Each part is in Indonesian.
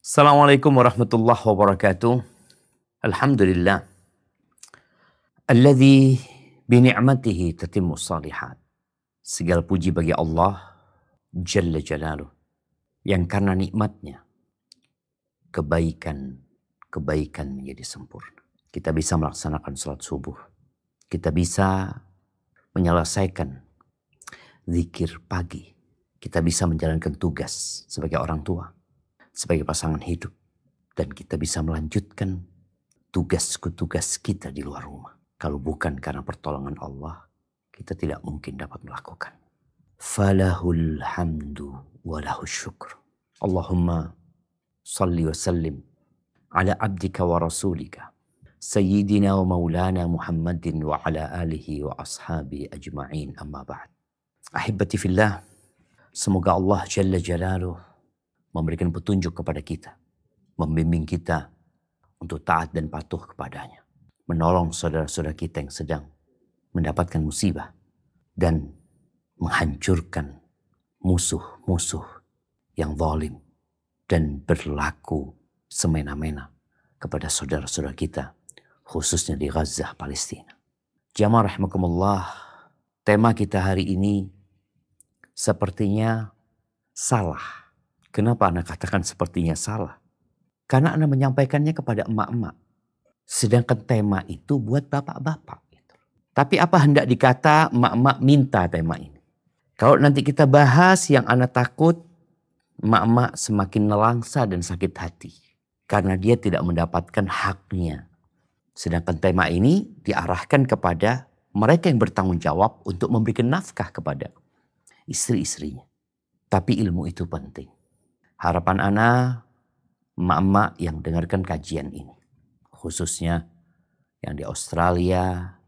Assalamualaikum warahmatullahi wabarakatuh. Alhamdulillah. Alladhi bini'matihi tatimmu salihat. Segala puji bagi Allah Jalla Jalaluh. Yang karena nikmatnya kebaikan kebaikan menjadi sempurna. Kita bisa melaksanakan sholat subuh. Kita bisa menyelesaikan zikir pagi. Kita bisa menjalankan tugas sebagai orang tua sebagai pasangan hidup. Dan kita bisa melanjutkan tugas-tugas kita di luar rumah. Kalau bukan karena pertolongan Allah, kita tidak mungkin dapat melakukan. Falahul hamdu walahu syukur. Allahumma salli wa sallim ala abdika wa rasulika. Sayyidina wa maulana Muhammadin wa ala alihi wa ashabi ajma'in amma ba'd. Ahibati fillah, semoga Allah Jalla Jalaluh memberikan petunjuk kepada kita, membimbing kita untuk taat dan patuh kepadanya, menolong saudara-saudara kita yang sedang mendapatkan musibah dan menghancurkan musuh-musuh yang zalim dan berlaku semena-mena kepada saudara-saudara kita khususnya di Gaza, Palestina. Jamaah rahimakumullah, tema kita hari ini sepertinya salah Kenapa anak katakan sepertinya salah? Karena anak menyampaikannya kepada emak-emak. Sedangkan tema itu buat bapak-bapak. Gitu. Tapi apa hendak dikata emak-emak minta tema ini? Kalau nanti kita bahas yang anak takut, emak-emak semakin nelangsa dan sakit hati. Karena dia tidak mendapatkan haknya. Sedangkan tema ini diarahkan kepada mereka yang bertanggung jawab untuk memberikan nafkah kepada istri-istrinya. Tapi ilmu itu penting. Harapan Ana, emak-emak yang dengarkan kajian ini. Khususnya yang di Australia,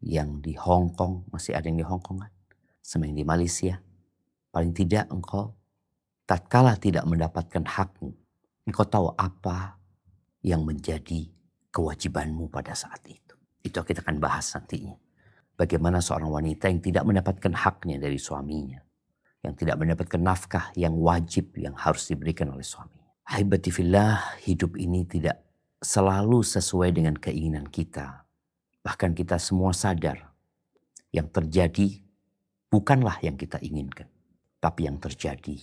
yang di Hong Kong, masih ada yang di Hong Kong kan? Sama yang di Malaysia. Paling tidak engkau tatkala tidak mendapatkan hakmu, engkau tahu apa yang menjadi kewajibanmu pada saat itu. Itu kita akan bahas nantinya. Bagaimana seorang wanita yang tidak mendapatkan haknya dari suaminya yang tidak mendapatkan nafkah yang wajib yang harus diberikan oleh suami. Haibati fillah, hidup ini tidak selalu sesuai dengan keinginan kita. Bahkan kita semua sadar yang terjadi bukanlah yang kita inginkan. Tapi yang terjadi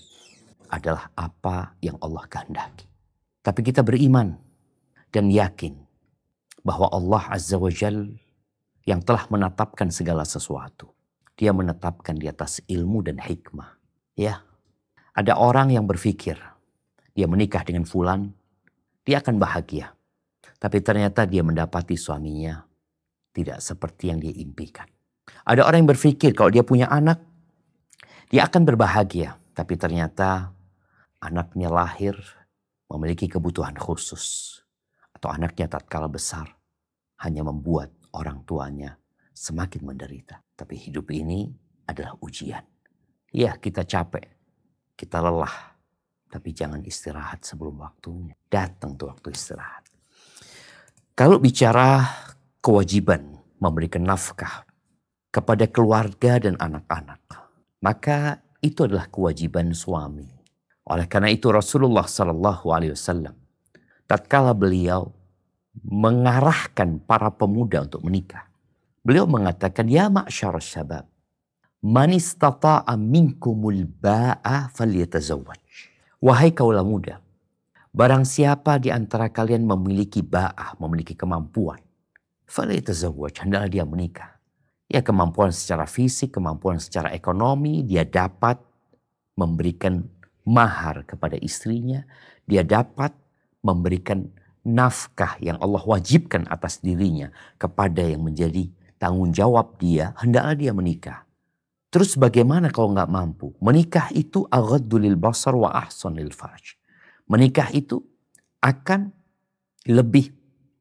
adalah apa yang Allah kehendaki. Tapi kita beriman dan yakin bahwa Allah Azza wa Jal yang telah menetapkan segala sesuatu dia menetapkan di atas ilmu dan hikmah. Ya, ada orang yang berpikir dia menikah dengan fulan, dia akan bahagia. Tapi ternyata dia mendapati suaminya tidak seperti yang dia impikan. Ada orang yang berpikir kalau dia punya anak, dia akan berbahagia. Tapi ternyata anaknya lahir memiliki kebutuhan khusus. Atau anaknya tak kalah besar hanya membuat orang tuanya semakin menderita. Tapi hidup ini adalah ujian. Ya kita capek, kita lelah. Tapi jangan istirahat sebelum waktunya. Datang tuh waktu istirahat. Kalau bicara kewajiban memberikan nafkah kepada keluarga dan anak-anak. Maka itu adalah kewajiban suami. Oleh karena itu Rasulullah Sallallahu Alaihi Wasallam tatkala beliau mengarahkan para pemuda untuk menikah. Beliau mengatakan, Ya ma'syar syabab, Man istata'a minkumul ba'a falyatazawwaj. Wahai kaulah muda, barang siapa di antara kalian memiliki ba'ah, memiliki kemampuan, falyatazawwaj, hendaklah dia menikah. Ya kemampuan secara fisik, kemampuan secara ekonomi, dia dapat memberikan mahar kepada istrinya, dia dapat memberikan nafkah yang Allah wajibkan atas dirinya kepada yang menjadi tanggung jawab dia, hendaklah dia menikah. Terus bagaimana kalau nggak mampu? Menikah itu aghadulil basar wa ahsanil faraj. Menikah itu akan lebih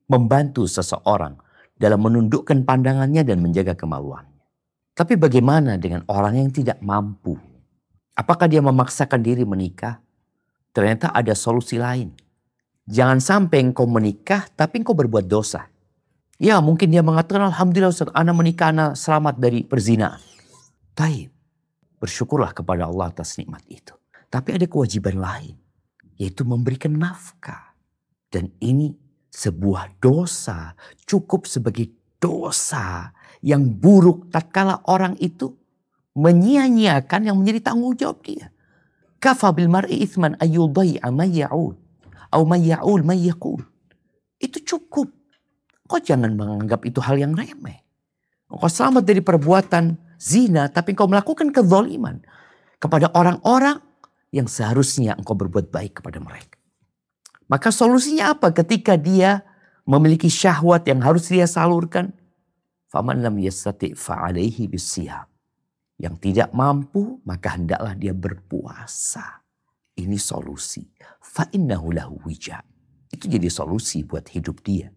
membantu seseorang dalam menundukkan pandangannya dan menjaga kemaluannya. Tapi bagaimana dengan orang yang tidak mampu? Apakah dia memaksakan diri menikah? Ternyata ada solusi lain. Jangan sampai engkau menikah tapi engkau berbuat dosa. Ya mungkin dia mengatakan Alhamdulillah Ustaz, anak menikah, anak selamat dari perzinaan. Taib. Bersyukurlah kepada Allah atas nikmat itu. Tapi ada kewajiban lain. yaitu memberikan nafkah. Dan ini sebuah dosa, cukup sebagai dosa yang buruk tatkala orang itu menyia-nyiakan yang menjadi tanggung jawab dia. Kafa bil mar'i ithman ayyudai'a may ya'ul. Au may ya'ul may Itu cukup. Kau jangan menganggap itu hal yang remeh. Kau selamat dari perbuatan zina tapi kau melakukan kezaliman kepada orang-orang yang seharusnya engkau berbuat baik kepada mereka. Maka solusinya apa ketika dia memiliki syahwat yang harus dia salurkan? Faman lam fa'alaihi. Yang tidak mampu maka hendaklah dia berpuasa. Ini solusi. Fa'innahu lahu wija. Itu jadi solusi buat hidup dia.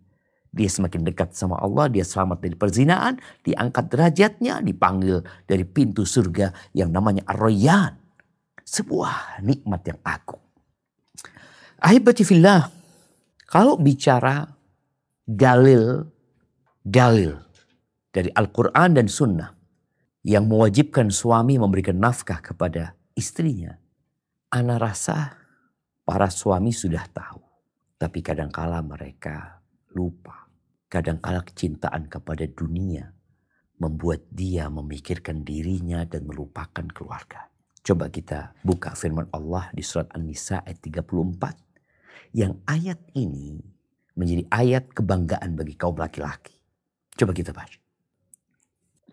Dia semakin dekat sama Allah, dia selamat dari perzinaan, diangkat derajatnya, dipanggil dari pintu surga yang namanya Ar-Rayyan. Sebuah nikmat yang agung. Ahibati fillah, kalau bicara dalil, dalil dari Al-Quran dan Sunnah yang mewajibkan suami memberikan nafkah kepada istrinya, Ana rasa para suami sudah tahu. Tapi kadangkala mereka lupa. Kadangkala kecintaan kepada dunia membuat dia memikirkan dirinya dan melupakan keluarga. Coba kita buka firman Allah di surat An-Nisa ayat 34 yang ayat ini menjadi ayat kebanggaan bagi kaum laki-laki. Coba kita baca.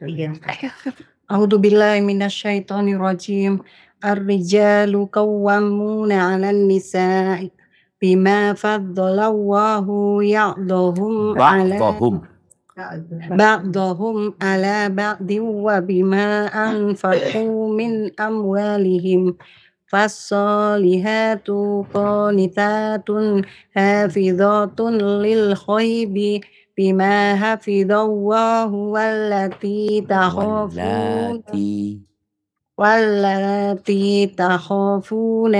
Iya. A'udzu billahi minasyaitonir rajim. Ar-rijalu qawwamuna 'alan nisa'i bima faddalallahu ya'dhum 'ala ba'dhum ba'dhum 'ala ba'din wa bima anfaqu min amwalihim Fassolihatu qanitatun hafizatun lil khaybi bima hafidallahu wallati واللاتي تخافون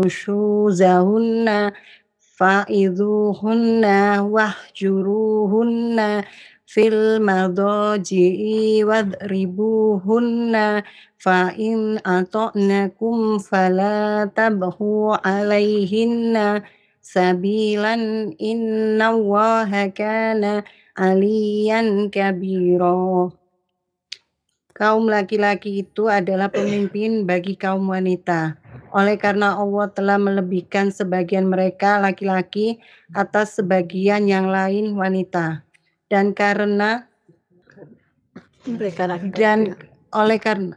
نشوزهن فإذوهن واهجروهن في المضاجع واضربوهن فإن أطعنكم فلا تبهوا عليهن سبيلا إن الله كان عليا كبيرا. Kaum laki-laki itu adalah pemimpin bagi kaum wanita. Oleh karena Allah telah melebihkan sebagian mereka laki-laki atas sebagian yang lain wanita. Dan karena mereka dan oleh karena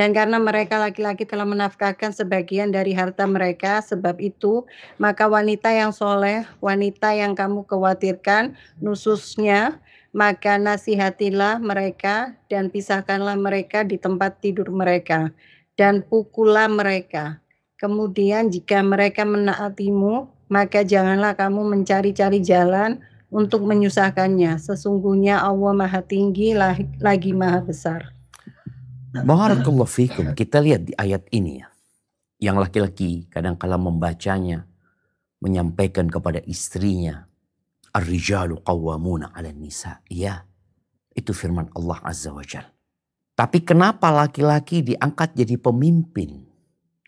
dan karena mereka laki-laki telah menafkahkan sebagian dari harta mereka, sebab itu maka wanita yang soleh, wanita yang kamu khawatirkan nususnya, maka nasihatilah mereka dan pisahkanlah mereka di tempat tidur mereka dan pukullah mereka. Kemudian jika mereka menaatimu, maka janganlah kamu mencari-cari jalan untuk menyusahkannya. Sesungguhnya Allah Maha Tinggi lagi Maha Besar. Barakallahu fikum. Kita lihat di ayat ini ya. Yang laki-laki kadang-kala membacanya menyampaikan kepada istrinya Ar-rijalu qawwamuna 'ala nisa. Iya. Itu firman Allah Azza wa Jal. Tapi kenapa laki-laki diangkat jadi pemimpin?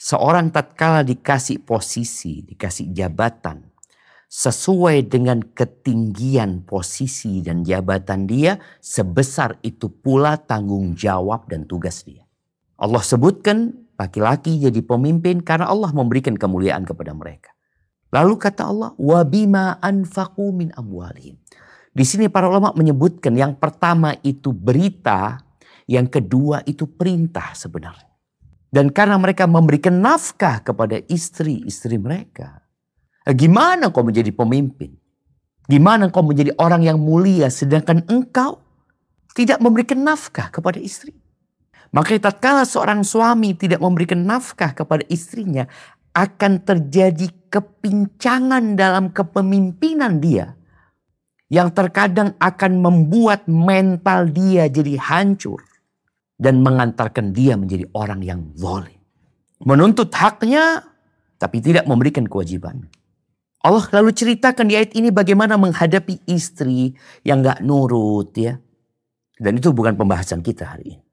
Seorang tatkala dikasih posisi, dikasih jabatan, sesuai dengan ketinggian posisi dan jabatan dia, sebesar itu pula tanggung jawab dan tugas dia. Allah sebutkan laki-laki jadi pemimpin karena Allah memberikan kemuliaan kepada mereka. Lalu kata Allah, wabima anfaqu min amwalihim. Di sini para ulama menyebutkan yang pertama itu berita, yang kedua itu perintah sebenarnya. Dan karena mereka memberikan nafkah kepada istri-istri mereka, Eh, gimana kau menjadi pemimpin? Gimana kau menjadi orang yang mulia sedangkan engkau tidak memberikan nafkah kepada istri? Maka tatkala seorang suami tidak memberikan nafkah kepada istrinya, akan terjadi kepincangan dalam kepemimpinan dia. Yang terkadang akan membuat mental dia jadi hancur. Dan mengantarkan dia menjadi orang yang zalim. Menuntut haknya tapi tidak memberikan kewajibannya. Allah lalu ceritakan di ayat ini bagaimana menghadapi istri yang gak nurut ya. Dan itu bukan pembahasan kita hari ini.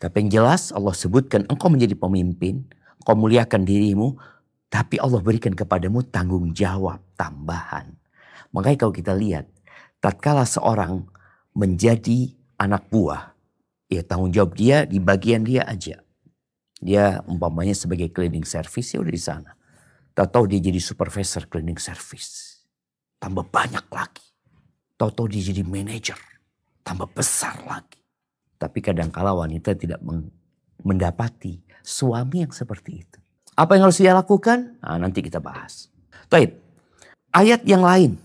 Tapi yang jelas Allah sebutkan engkau menjadi pemimpin, engkau muliakan dirimu, Tapi Allah berikan kepadamu tanggung jawab tambahan. Makanya kalau kita lihat, tatkala seorang menjadi anak buah, ya tanggung jawab dia di bagian dia aja. Dia umpamanya sebagai cleaning service ya udah di sana. Tahu-tahu dia jadi supervisor cleaning service. Tambah banyak lagi. Tahu-tahu dia jadi manager. Tambah besar lagi. Tapi kadangkala wanita tidak mendapati suami yang seperti itu. Apa yang harus dia lakukan? Nah, nanti kita bahas. Taib. Ayat yang lain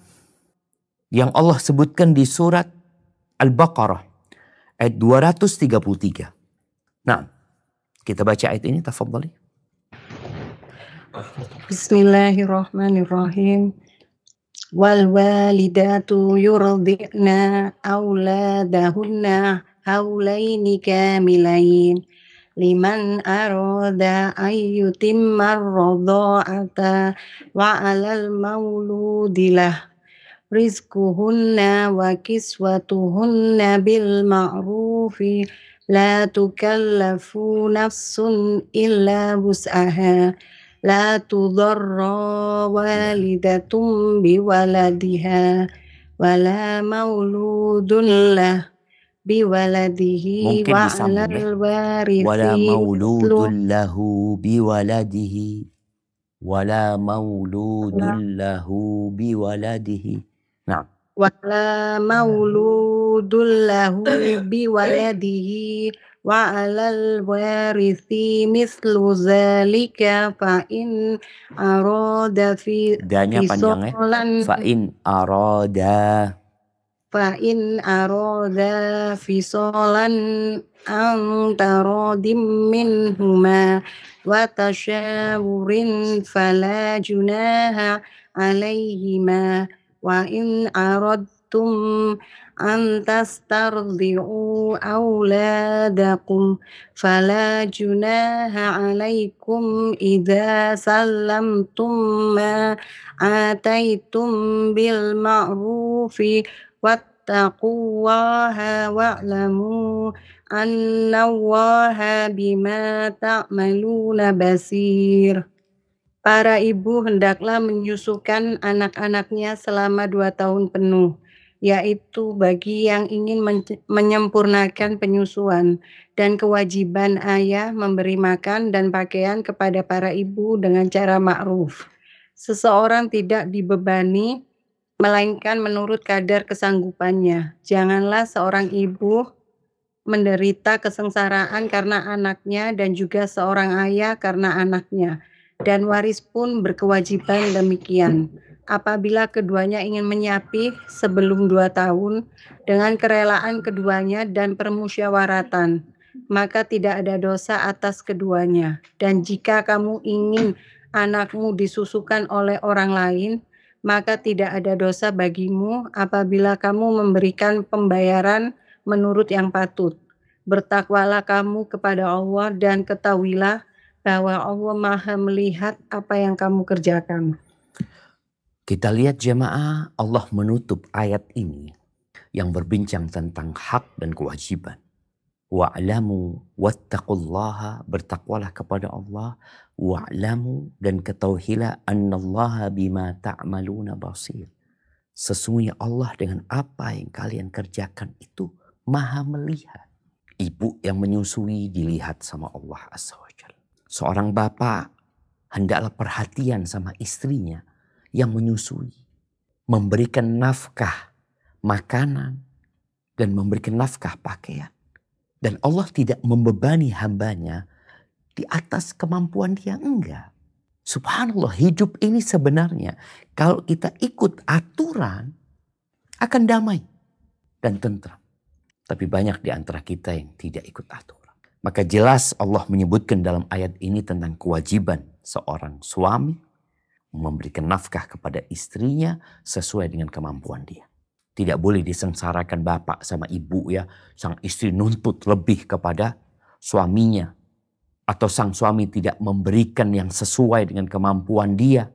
yang Allah sebutkan di surat Al-Baqarah ayat 233. Nah, kita baca ayat ini tafadhali. Bismillahirrahmanirrahim. Wal walidatu yurdi'na auladahunna haulaini kamilain لمن أراد أن يتم الرضاعة وعلى المولود له. رزقهن وكسوتهن بالمعروف. لا تكلف نفس إلا وسعها. لا تضر والدة بولدها ولا مولود له. Lah biwaladihi Mungkin wa disambung ya. alal warithi Wala mithlu mauludun lahu biwaladihi. Wala mauludun lahu biwaladihi. Nah, wala mauludun lahu biwaladihi wa alal warithi mithlu zalika fa in arada fi danya panjang ya. fisolan Fa in arada fa in arada fisolan an taradim minhuma wa tasyawurin fala junaha alaihima wa in aradtum an tastardi'u auladakum fala junaha alaikum idza sallamtum ma'rufi wattaqullaha wa'lamu annallaha bima ta'maluna basir Para ibu hendaklah menyusukan anak-anaknya selama dua tahun penuh, yaitu bagi yang ingin men- menyempurnakan penyusuan dan kewajiban ayah memberi makan dan pakaian kepada para ibu dengan cara ma'ruf. Seseorang tidak dibebani melainkan menurut kadar kesanggupannya. Janganlah seorang ibu menderita kesengsaraan karena anaknya dan juga seorang ayah karena anaknya. Dan waris pun berkewajiban demikian. Apabila keduanya ingin menyapi sebelum dua tahun dengan kerelaan keduanya dan permusyawaratan, maka tidak ada dosa atas keduanya. Dan jika kamu ingin anakmu disusukan oleh orang lain, maka tidak ada dosa bagimu apabila kamu memberikan pembayaran menurut yang patut. Bertakwalah kamu kepada Allah dan ketahuilah bahwa Allah Maha melihat apa yang kamu kerjakan. Kita lihat jemaah Allah menutup ayat ini yang berbincang tentang hak dan kewajiban. Wa'lamu wattaqullaha bertakwalah kepada Allah wa'lamu dan ketahuilah annallaha bima ta'maluna basir. Sesungguhnya Allah dengan apa yang kalian kerjakan itu maha melihat. Ibu yang menyusui dilihat sama Allah Azza. Seorang bapak hendaklah perhatian sama istrinya yang menyusui. Memberikan nafkah makanan dan memberikan nafkah pakaian. Dan Allah tidak membebani hambanya di atas kemampuan dia enggak. Subhanallah hidup ini sebenarnya kalau kita ikut aturan akan damai dan tentram. Tapi banyak di antara kita yang tidak ikut aturan. Maka jelas Allah menyebutkan dalam ayat ini tentang kewajiban seorang suami memberikan nafkah kepada istrinya sesuai dengan kemampuan dia. Tidak boleh disengsarakan bapak sama ibu ya. Sang istri nuntut lebih kepada suaminya. Atau sang suami tidak memberikan yang sesuai dengan kemampuan dia.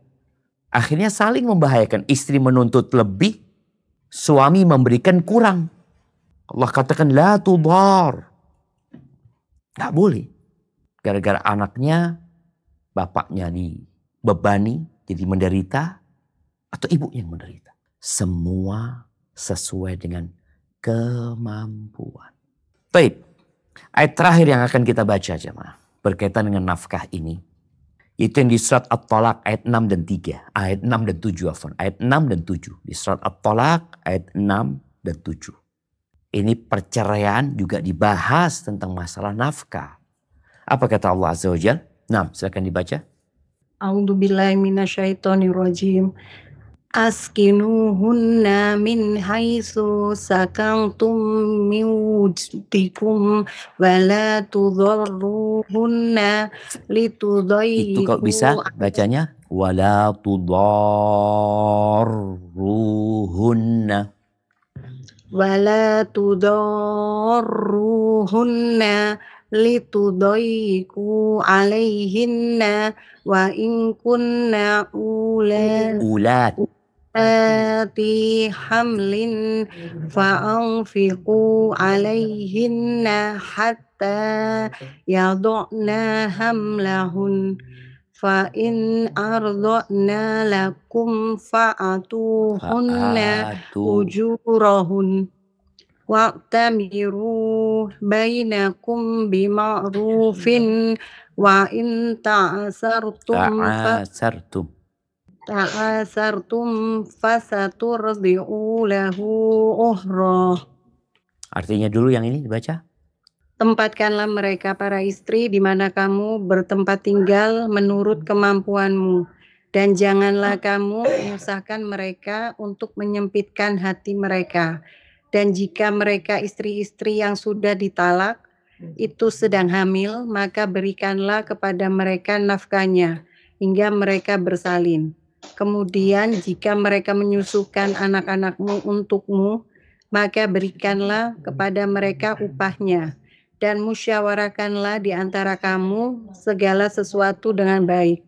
Akhirnya saling membahayakan. Istri menuntut lebih, suami memberikan kurang. Allah katakan la tudar. Gak boleh. Gara-gara anaknya, bapaknya di membebani, jadi menderita, atau ibu yang menderita. Semua sesuai dengan kemampuan. Baik, ayat terakhir yang akan kita baca jemaah berkaitan dengan nafkah ini. Itu yang di surat At-Talaq ayat 6 dan 3. Ayat 6 dan 7 afan. Ayat 6 dan 7. Di surat At-Talaq ayat 6 dan 7. Ini perceraian juga dibahas tentang masalah nafkah. Apa kata Allah Azza wa Jal? Nah, silakan dibaca. A'udzu billahi. Askinuhunna min haitsu sakantum min wujdikum wa la tudharruhunna litudayyiqu Itu kok bisa bacanya? Wala tudarruhunna. ولا تضاروهن لتضيقوا عليهن وإن كن أولاد Ulat. حمل فأنفقوا عليهن حتى يضعن حملهن فإن أرضعن لكم Fa'atu. أجورهن واعتمروا بينكم بمعروف وإن تعسرتم ف- ta'asartum fasaturdi'u lahu uhra. Artinya dulu yang ini dibaca. Tempatkanlah mereka para istri di mana kamu bertempat tinggal menurut kemampuanmu. Dan janganlah kamu menyusahkan mereka untuk menyempitkan hati mereka. Dan jika mereka istri-istri yang sudah ditalak, itu sedang hamil, maka berikanlah kepada mereka nafkahnya hingga mereka bersalin Kemudian jika mereka menyusukan anak-anakmu untukmu, maka berikanlah kepada mereka upahnya dan musyawarahkanlah di antara kamu segala sesuatu dengan baik.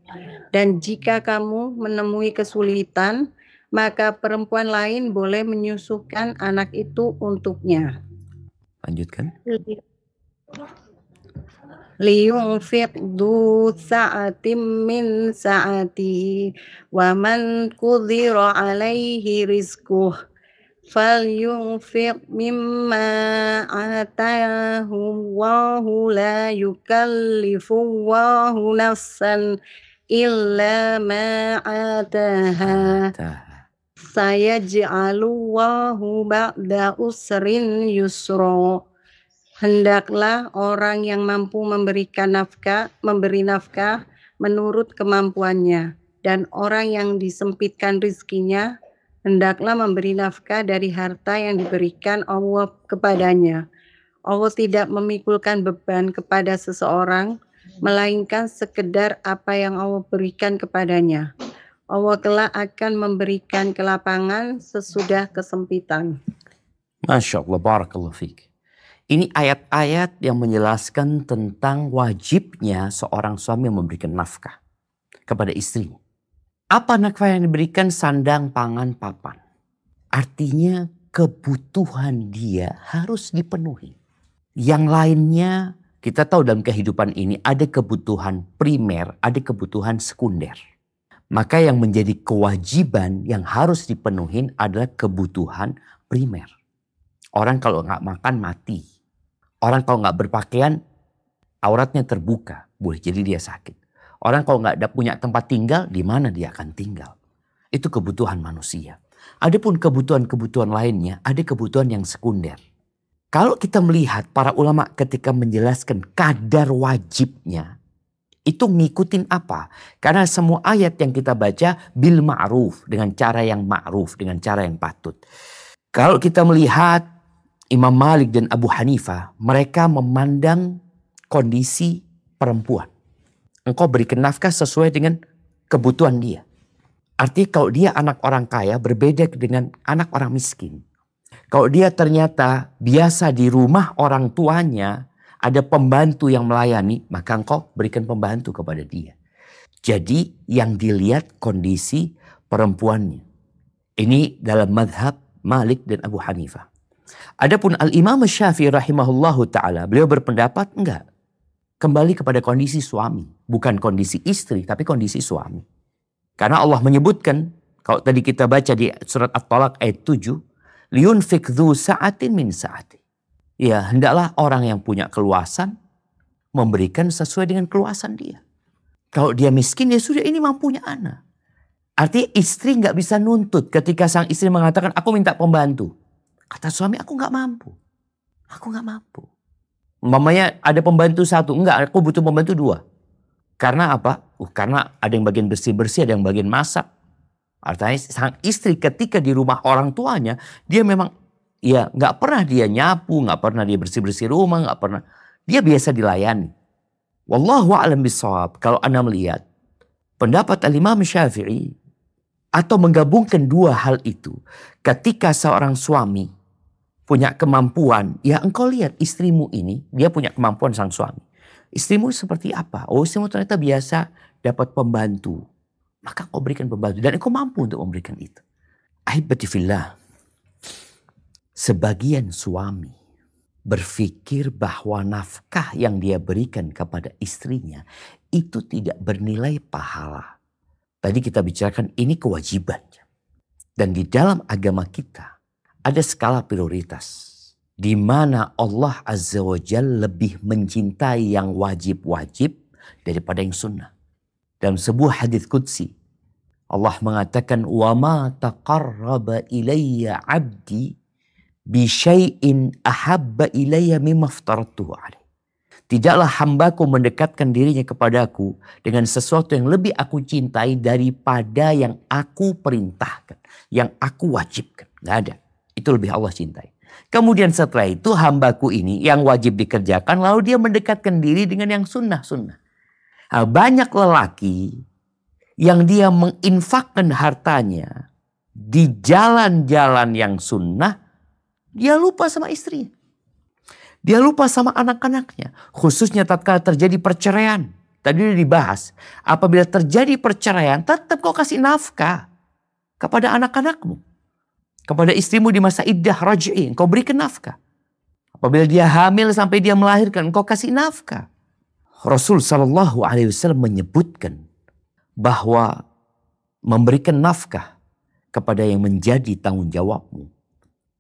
Dan jika kamu menemui kesulitan, maka perempuan lain boleh menyusukan anak itu untuknya. Lanjutkan. Liyunfiq du sa'atim min sa'atihi wa man qudira alaihi rizquh falyunfiq mimma atahu Allahu la yukallifu Allahu nafsan illa ma ataha Ta- sayaj'alullahu ba'da usrin yusra Hendaklah orang yang mampu memberikan nafkah, memberi nafkah menurut kemampuannya. Dan orang yang disempitkan rizkinya, hendaklah memberi nafkah dari harta yang diberikan Allah kepadanya. Allah tidak memikulkan beban kepada seseorang, melainkan sekedar apa yang Allah berikan kepadanya. Allah kelak akan memberikan kelapangan sesudah kesempitan. Masya Allah, barakallahu fiqh. Ini ayat-ayat yang menjelaskan tentang wajibnya seorang suami memberikan nafkah kepada istrinya. Apa nafkah yang diberikan? Sandang, pangan, papan. Artinya kebutuhan dia harus dipenuhi. Yang lainnya kita tahu dalam kehidupan ini ada kebutuhan primer, ada kebutuhan sekunder. Maka yang menjadi kewajiban yang harus dipenuhi adalah kebutuhan primer. Orang kalau nggak makan mati. Orang kalau nggak berpakaian auratnya terbuka, boleh jadi dia sakit. Orang kalau nggak ada punya tempat tinggal, di mana dia akan tinggal? Itu kebutuhan manusia. Adapun kebutuhan-kebutuhan lainnya, ada kebutuhan yang sekunder. Kalau kita melihat para ulama ketika menjelaskan kadar wajibnya, itu ngikutin apa? Karena semua ayat yang kita baca bil ma'ruf dengan cara yang ma'ruf, dengan cara yang patut. Kalau kita melihat Imam Malik dan Abu Hanifah, mereka memandang kondisi perempuan. Engkau berikan nafkah sesuai dengan kebutuhan dia. Artinya kalau dia anak orang kaya berbeda dengan anak orang miskin. Kalau dia ternyata biasa di rumah orang tuanya, ada pembantu yang melayani, maka engkau berikan pembantu kepada dia. Jadi yang dilihat kondisi perempuannya. Ini dalam madhab Malik dan Abu Hanifah. Adapun Al-Imam Syafi'i rahimahullahu ta'ala, beliau berpendapat enggak. Kembali kepada kondisi suami. Bukan kondisi istri, tapi kondisi suami. Karena Allah menyebutkan, kalau tadi kita baca di surat At-Talaq ayat 7, liyunfik dhu sa'atin min sa'ati. Ya, hendaklah orang yang punya keluasan memberikan sesuai dengan keluasan dia. Kalau dia miskin, ya sudah ini mampunya anak. Artinya istri nggak bisa nuntut ketika sang istri mengatakan, aku minta pembantu. Kata suami, aku nggak mampu. Aku nggak mampu. Mamanya ada pembantu satu, enggak, aku butuh pembantu dua. Karena apa? Uh, karena ada yang bagian bersih-bersih, ada yang bagian masak. Artinya sang istri ketika di rumah orang tuanya, dia memang ya nggak pernah dia nyapu, nggak pernah dia bersih-bersih rumah, nggak pernah. Dia biasa dilayani. Wallahu a'lam bisawab. Kalau Anda melihat pendapat Al-Imam Syafi'i atau menggabungkan dua hal itu. Ketika seorang suami punya kemampuan, ya engkau lihat istrimu ini, dia punya kemampuan sang suami. Istrimu seperti apa? Oh istrimu ternyata biasa dapat pembantu. Maka kau berikan pembantu. Dan engkau mampu untuk memberikan itu. Ahibati fillah. Sebagian suami berpikir bahwa nafkah yang dia berikan kepada istrinya itu tidak bernilai pahala. Tadi kita bicarakan ini kewajiban. Dan di dalam agama kita ada skala prioritas di mana Allah Azza wa Jal lebih mencintai yang wajib-wajib daripada yang sunnah. Dalam sebuah hadis qudsi Allah mengatakan wa ma taqarraba ilayya 'abdi bi syai'in ahabba ilayya mimma aftaratuhu alaih. Tidaklah hambaku mendekatkan dirinya kepadaku dengan sesuatu yang lebih aku cintai daripada yang aku perintahkan. Yang aku wajibkan. Gak ada. Itu lebih Allah cintai. Kemudian setelah itu hambaku ini yang wajib dikerjakan lalu dia mendekatkan diri dengan yang sunnah-sunnah. Nah, banyak lelaki yang dia menginfakkan hartanya di jalan-jalan yang sunnah, dia lupa sama istrinya. Dia lupa sama anak-anaknya. Khususnya tatkala terjadi perceraian. Tadi sudah dibahas. Apabila terjadi perceraian, tetap kau kasih nafkah kepada anak-anakmu kepada istrimu di masa iddah raj'i, engkau berikan nafkah. Apabila dia hamil sampai dia melahirkan, engkau kasih nafkah. Rasul Shallallahu Alaihi Wasallam menyebutkan bahwa memberikan nafkah kepada yang menjadi tanggung jawabmu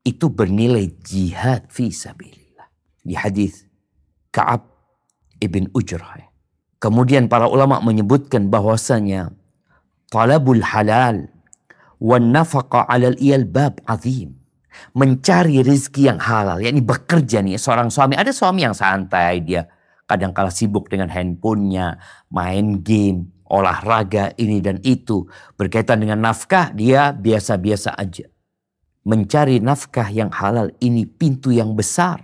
itu bernilai jihad fi sabilillah. Di hadis Ka'ab ibn Ujrah. Kemudian para ulama menyebutkan bahwasanya talabul halal wan nafaqa 'alal bab azim. Mencari rezeki yang halal, yakni bekerja nih seorang suami. Ada suami yang santai, dia kadang kala sibuk dengan handphonenya, main game, olahraga ini dan itu. Berkaitan dengan nafkah, dia biasa-biasa aja. Mencari nafkah yang halal ini pintu yang besar.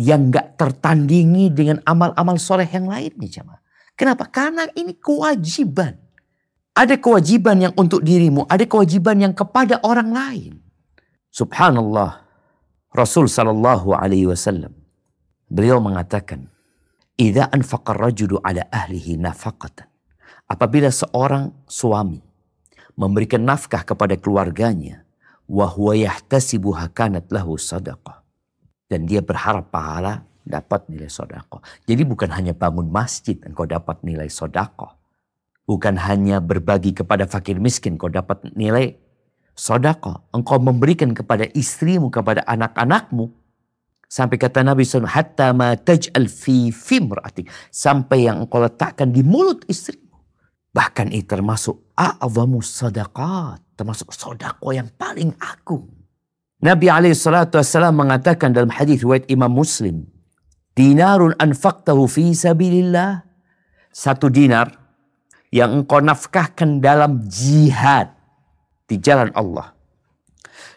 Yang gak tertandingi dengan amal-amal soleh yang lainnya. Kenapa? Karena ini kewajiban. Ada kewajiban yang untuk dirimu, ada kewajiban yang kepada orang lain. Subhanallah. Rasul sallallahu alaihi wasallam beliau mengatakan, "Idza anfaqa rajulu ala ahlihi nafaqatan." Apabila seorang suami memberikan nafkah kepada keluarganya, wa huwa yahtasibu hakanat lahu sadaqah. Dan dia berharap pahala dapat nilai sodako. Jadi bukan hanya bangun masjid engkau dapat nilai sodako. Bukan hanya berbagi kepada fakir miskin kau dapat nilai sodako. Engkau memberikan kepada istrimu, kepada anak-anakmu. Sampai kata Nabi SAW, Hatta ma taj'al fi. Sampai yang engkau letakkan di mulut istrimu. Bahkan ini termasuk a'zamu sadaqat. Termasuk sodako yang paling agung. Nabi SAW mengatakan dalam hadis riwayat Imam Muslim. Dinarun anfaqtahu fi sabilillah. Satu dinar yang engkau nafkahkan dalam jihad di jalan Allah.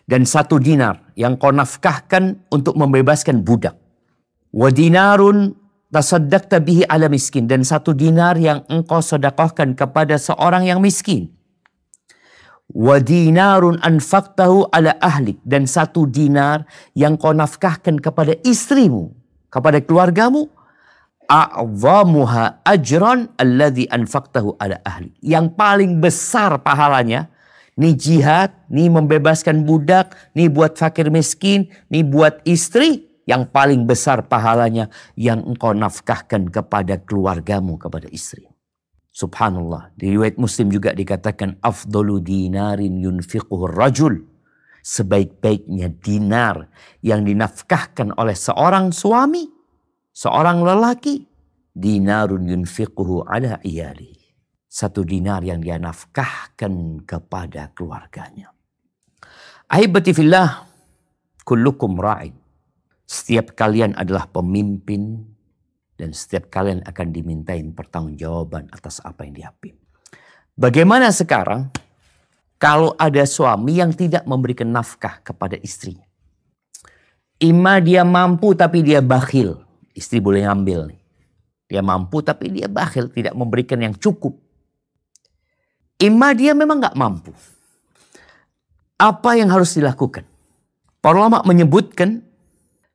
Dan satu dinar yang kau nafkahkan untuk membebaskan budak. Wa dinarun tasaddaqta bihi ala miskin. Dan satu dinar yang engkau sedekahkan kepada seorang yang miskin. Wa dinarun anfaqtahu ala ahlik. Dan satu dinar yang kau nafkahkan kepada istrimu. Kepada keluargamu a'zamuha ajran alladhi anfaqtahu ala ahli. Yang paling besar pahalanya ni jihad, ni membebaskan budak, ni buat fakir miskin, ni buat istri. Yang paling besar pahalanya yang engkau nafkahkan kepada keluargamu, kepada istri. Subhanallah. Di riwayat Muslim juga dikatakan afdalu dinarin yunfiquhu rajul. Sebaik-baiknya dinar yang dinafkahkan oleh seorang suami, seorang lelaki, dinarun yunfiquhu ala iyali. Satu dinar yang dia nafkahkan kepada keluarganya. Ahibati fillah, kullukum ra'in. Setiap kalian adalah pemimpin dan setiap kalian akan dimintain pertanggungjawaban atas apa yang diapim. Bagaimana sekarang kalau ada suami yang tidak memberikan nafkah kepada istrinya? Ima dia mampu tapi dia bakhil. Istri boleh ngambil. Dia mampu tapi dia bakhil, tidak memberikan yang cukup. Ima dia memang nggak mampu. Apa yang harus dilakukan? Para ulama menyebutkan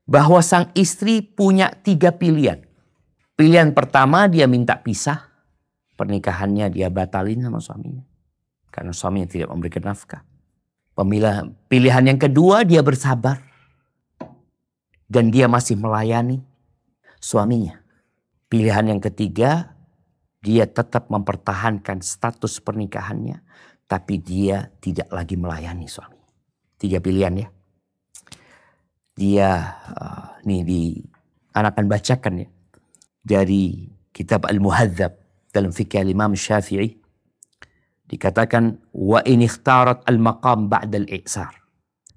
bahwa sang istri punya tiga pilihan. Pilihan pertama dia minta pisah. Pernikahannya dia batalin sama suaminya. Karena suaminya tidak memberikan nafkah. Pemilihan, pilihan yang kedua dia bersabar. Dan dia masih melayani suaminya. Pilihan yang ketiga dia tetap mempertahankan status pernikahannya. Tapi dia tidak lagi melayani suami. Tiga pilihan ya. Dia, uh, nih di anak akan bacakan ya dari kitab Al-Muhadzab dalam fikih Imam Syafi'i dikatakan wa in ikhtarat al-maqam ba'da al-i'sar.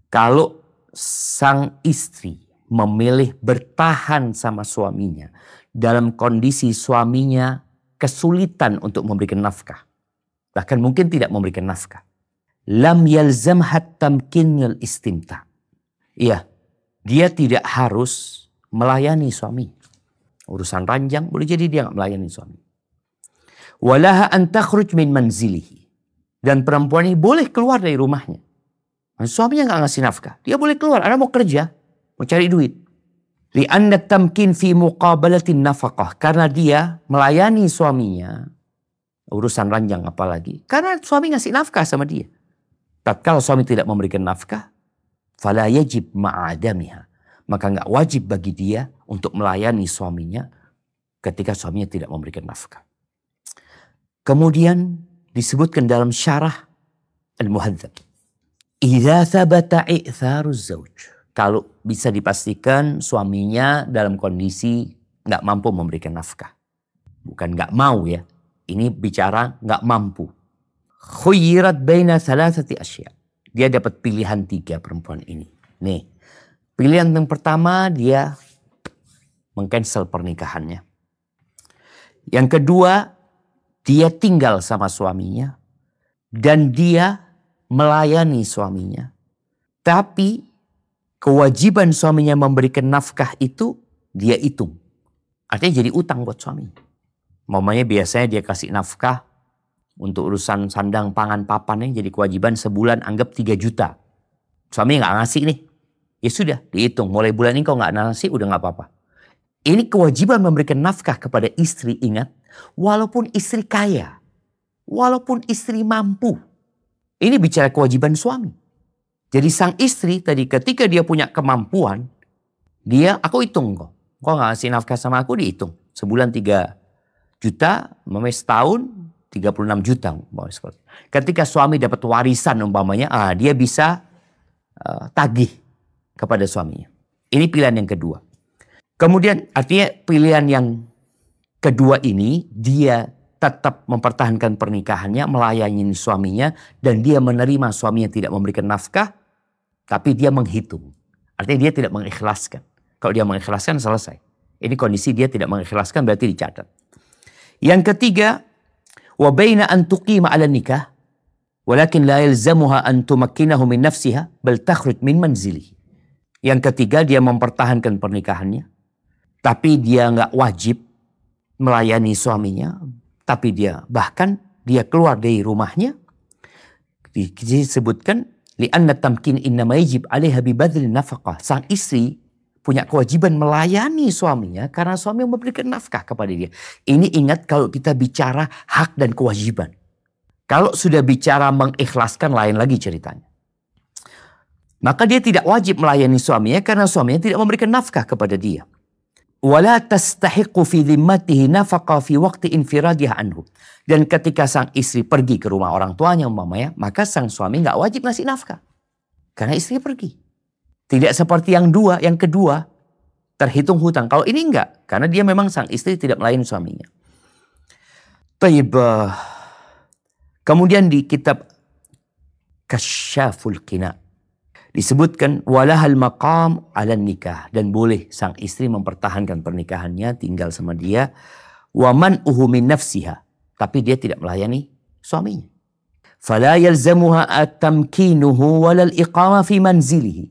Kalau sang istri memilih bertahan sama suaminya dalam kondisi suaminya kesulitan untuk memberikan nafkah. Bahkan mungkin tidak memberikan nafkah. Lam tamkinul istimta. Iya, dia tidak harus melayani suami urusan ranjang, boleh jadi dia nggak melayani suami. Walaha an takhruj min manzilihi. Dan perempuan ini boleh keluar dari rumahnya. Suaminya nggak ngasih nafkah. Dia boleh keluar, ada mau kerja, mau cari duit. Lianna tamkin fi muqabalatin nafkah. Karena dia melayani suaminya. Urusan ranjang apalagi. Karena suami ngasih nafkah sama dia. Tatkala suami tidak memberikan nafkah. Fala yajib ma'adamiha maka nggak wajib bagi dia untuk melayani suaminya ketika suaminya tidak memberikan nafkah. Kemudian disebutkan dalam syarah Al-Muhadzab. Idza thabata i'tharuz zauj. Kalau bisa dipastikan suaminya dalam kondisi nggak mampu memberikan nafkah. Bukan nggak mau ya. Ini bicara nggak mampu. Khuyirat baina salasati asya. Dia dapat pilihan tiga perempuan ini. Nih, Pilihan yang pertama dia mengcancel pernikahannya. Yang kedua, dia tinggal sama suaminya dan dia melayani suaminya. Tapi kewajiban suaminya memberikan nafkah itu dia hitung. Artinya jadi utang buat suami. Mamanya biasanya dia kasih nafkah untuk urusan sandang pangan papannya jadi kewajiban sebulan anggap 3 juta. Suami nggak ngasih nih. Ya sudah, dihitung. Mulai bulan ini kau nggak nasi, udah nggak apa-apa. Ini kewajiban memberikan nafkah kepada istri, ingat. Walaupun istri kaya. Walaupun istri mampu. Ini bicara kewajiban suami. Jadi sang istri tadi ketika dia punya kemampuan. Dia, aku hitung kok. Kau nggak ngasih nafkah sama aku, dihitung. Sebulan 3 juta, umpamanya setahun 36 juta. Ketika suami dapat warisan umpamanya, ah, dia bisa uh, tagih kepada suaminya. Ini pilihan yang kedua. Kemudian artinya pilihan yang kedua ini dia tetap mempertahankan pernikahannya, melayani suaminya dan dia menerima suaminya tidak memberikan nafkah tapi dia menghitung. Artinya dia tidak mengikhlaskan. Kalau dia mengikhlaskan selesai. Ini kondisi dia tidak mengikhlaskan berarti dicatat. Yang ketiga, wa baina an tuqima 'ala nikah walakin la yalzamuha an tumakkinahu min nafsiha bal takhruj min manzilihi. Yang ketiga dia mempertahankan pernikahannya. Tapi dia nggak wajib melayani suaminya. Tapi dia bahkan dia keluar dari rumahnya. Disebutkan lianna tamkin inna nafkah. Sang istri punya kewajiban melayani suaminya karena suami memberikan nafkah kepada dia. Ini ingat kalau kita bicara hak dan kewajiban. Kalau sudah bicara mengikhlaskan lain lagi ceritanya. Maka dia tidak wajib melayani suaminya karena suaminya tidak memberikan nafkah kepada dia. Anhu. Dan ketika sang istri pergi ke rumah orang tuanya umpamanya, maka sang suami nggak wajib ngasih nafkah. Karena istri pergi. Tidak seperti yang dua, yang kedua terhitung hutang. Kalau ini enggak, karena dia memang sang istri tidak melayani suaminya. Taib. Kemudian di kitab Kasyaful Kina disebutkan walahal maqam ala nikah. Dan boleh sang istri mempertahankan pernikahannya tinggal sama dia. Waman uhu min nafsiha. Tapi dia tidak melayani suaminya. Fala yalzamuha at-tamkinuhu walal iqama fi manzilihi.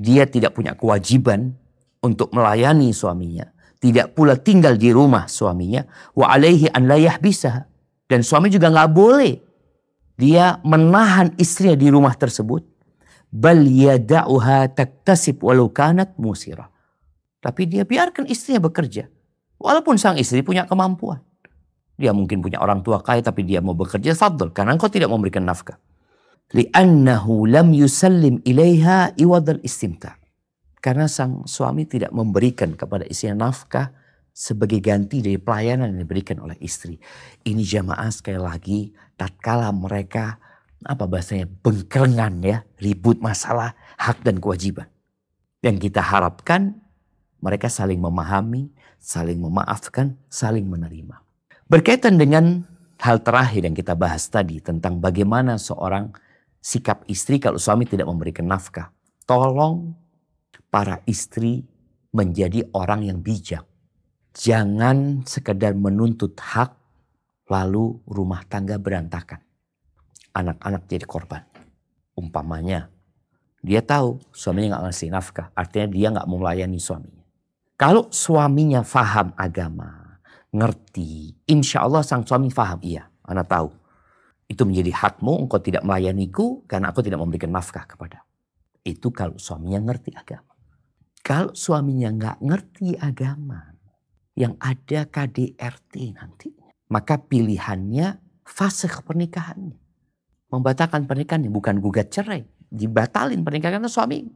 Dia tidak punya kewajiban untuk melayani suaminya. Tidak pula tinggal di rumah suaminya. Wa alaihi an la yahbisah dan suami juga nggak boleh. Dia menahan istrinya di rumah tersebut bal yada'uha taktasib walau kanat musirah. Tapi dia biarkan istrinya bekerja. Walaupun sang istri punya kemampuan. Dia mungkin punya orang tua kaya tapi dia mau bekerja fadl. Karena engkau tidak memberikan nafkah. Li'annahu lam yusallim ilaiha iwadal istimta. Karena sang suami tidak memberikan kepada istrinya nafkah sebagai ganti dari pelayanan yang diberikan oleh istri. Ini jamaah sekali lagi tatkala mereka apa bahasanya bengkerengan ya, ribut masalah hak dan kewajiban. Yang kita harapkan mereka saling memahami, saling memaafkan, saling menerima. Berkaitan dengan hal terakhir yang kita bahas tadi tentang bagaimana seorang sikap istri kalau suami tidak memberikan nafkah. Tolong para istri menjadi orang yang bijak. Jangan sekedar menuntut hak lalu rumah tangga berantakan anak-anak jadi korban. Umpamanya, dia tahu suaminya nggak ngasih nafkah, artinya dia nggak mau melayani suaminya. Kalau suaminya faham agama, ngerti, insya Allah sang suami faham, iya, anak tahu. Itu menjadi hakmu, engkau tidak melayaniku karena aku tidak memberikan nafkah kepada. Itu kalau suaminya ngerti agama. Kalau suaminya nggak ngerti agama, yang ada KDRT nanti, maka pilihannya fase pernikahannya membatalkan pernikahan bukan gugat cerai, dibatalin pernikahan karena suami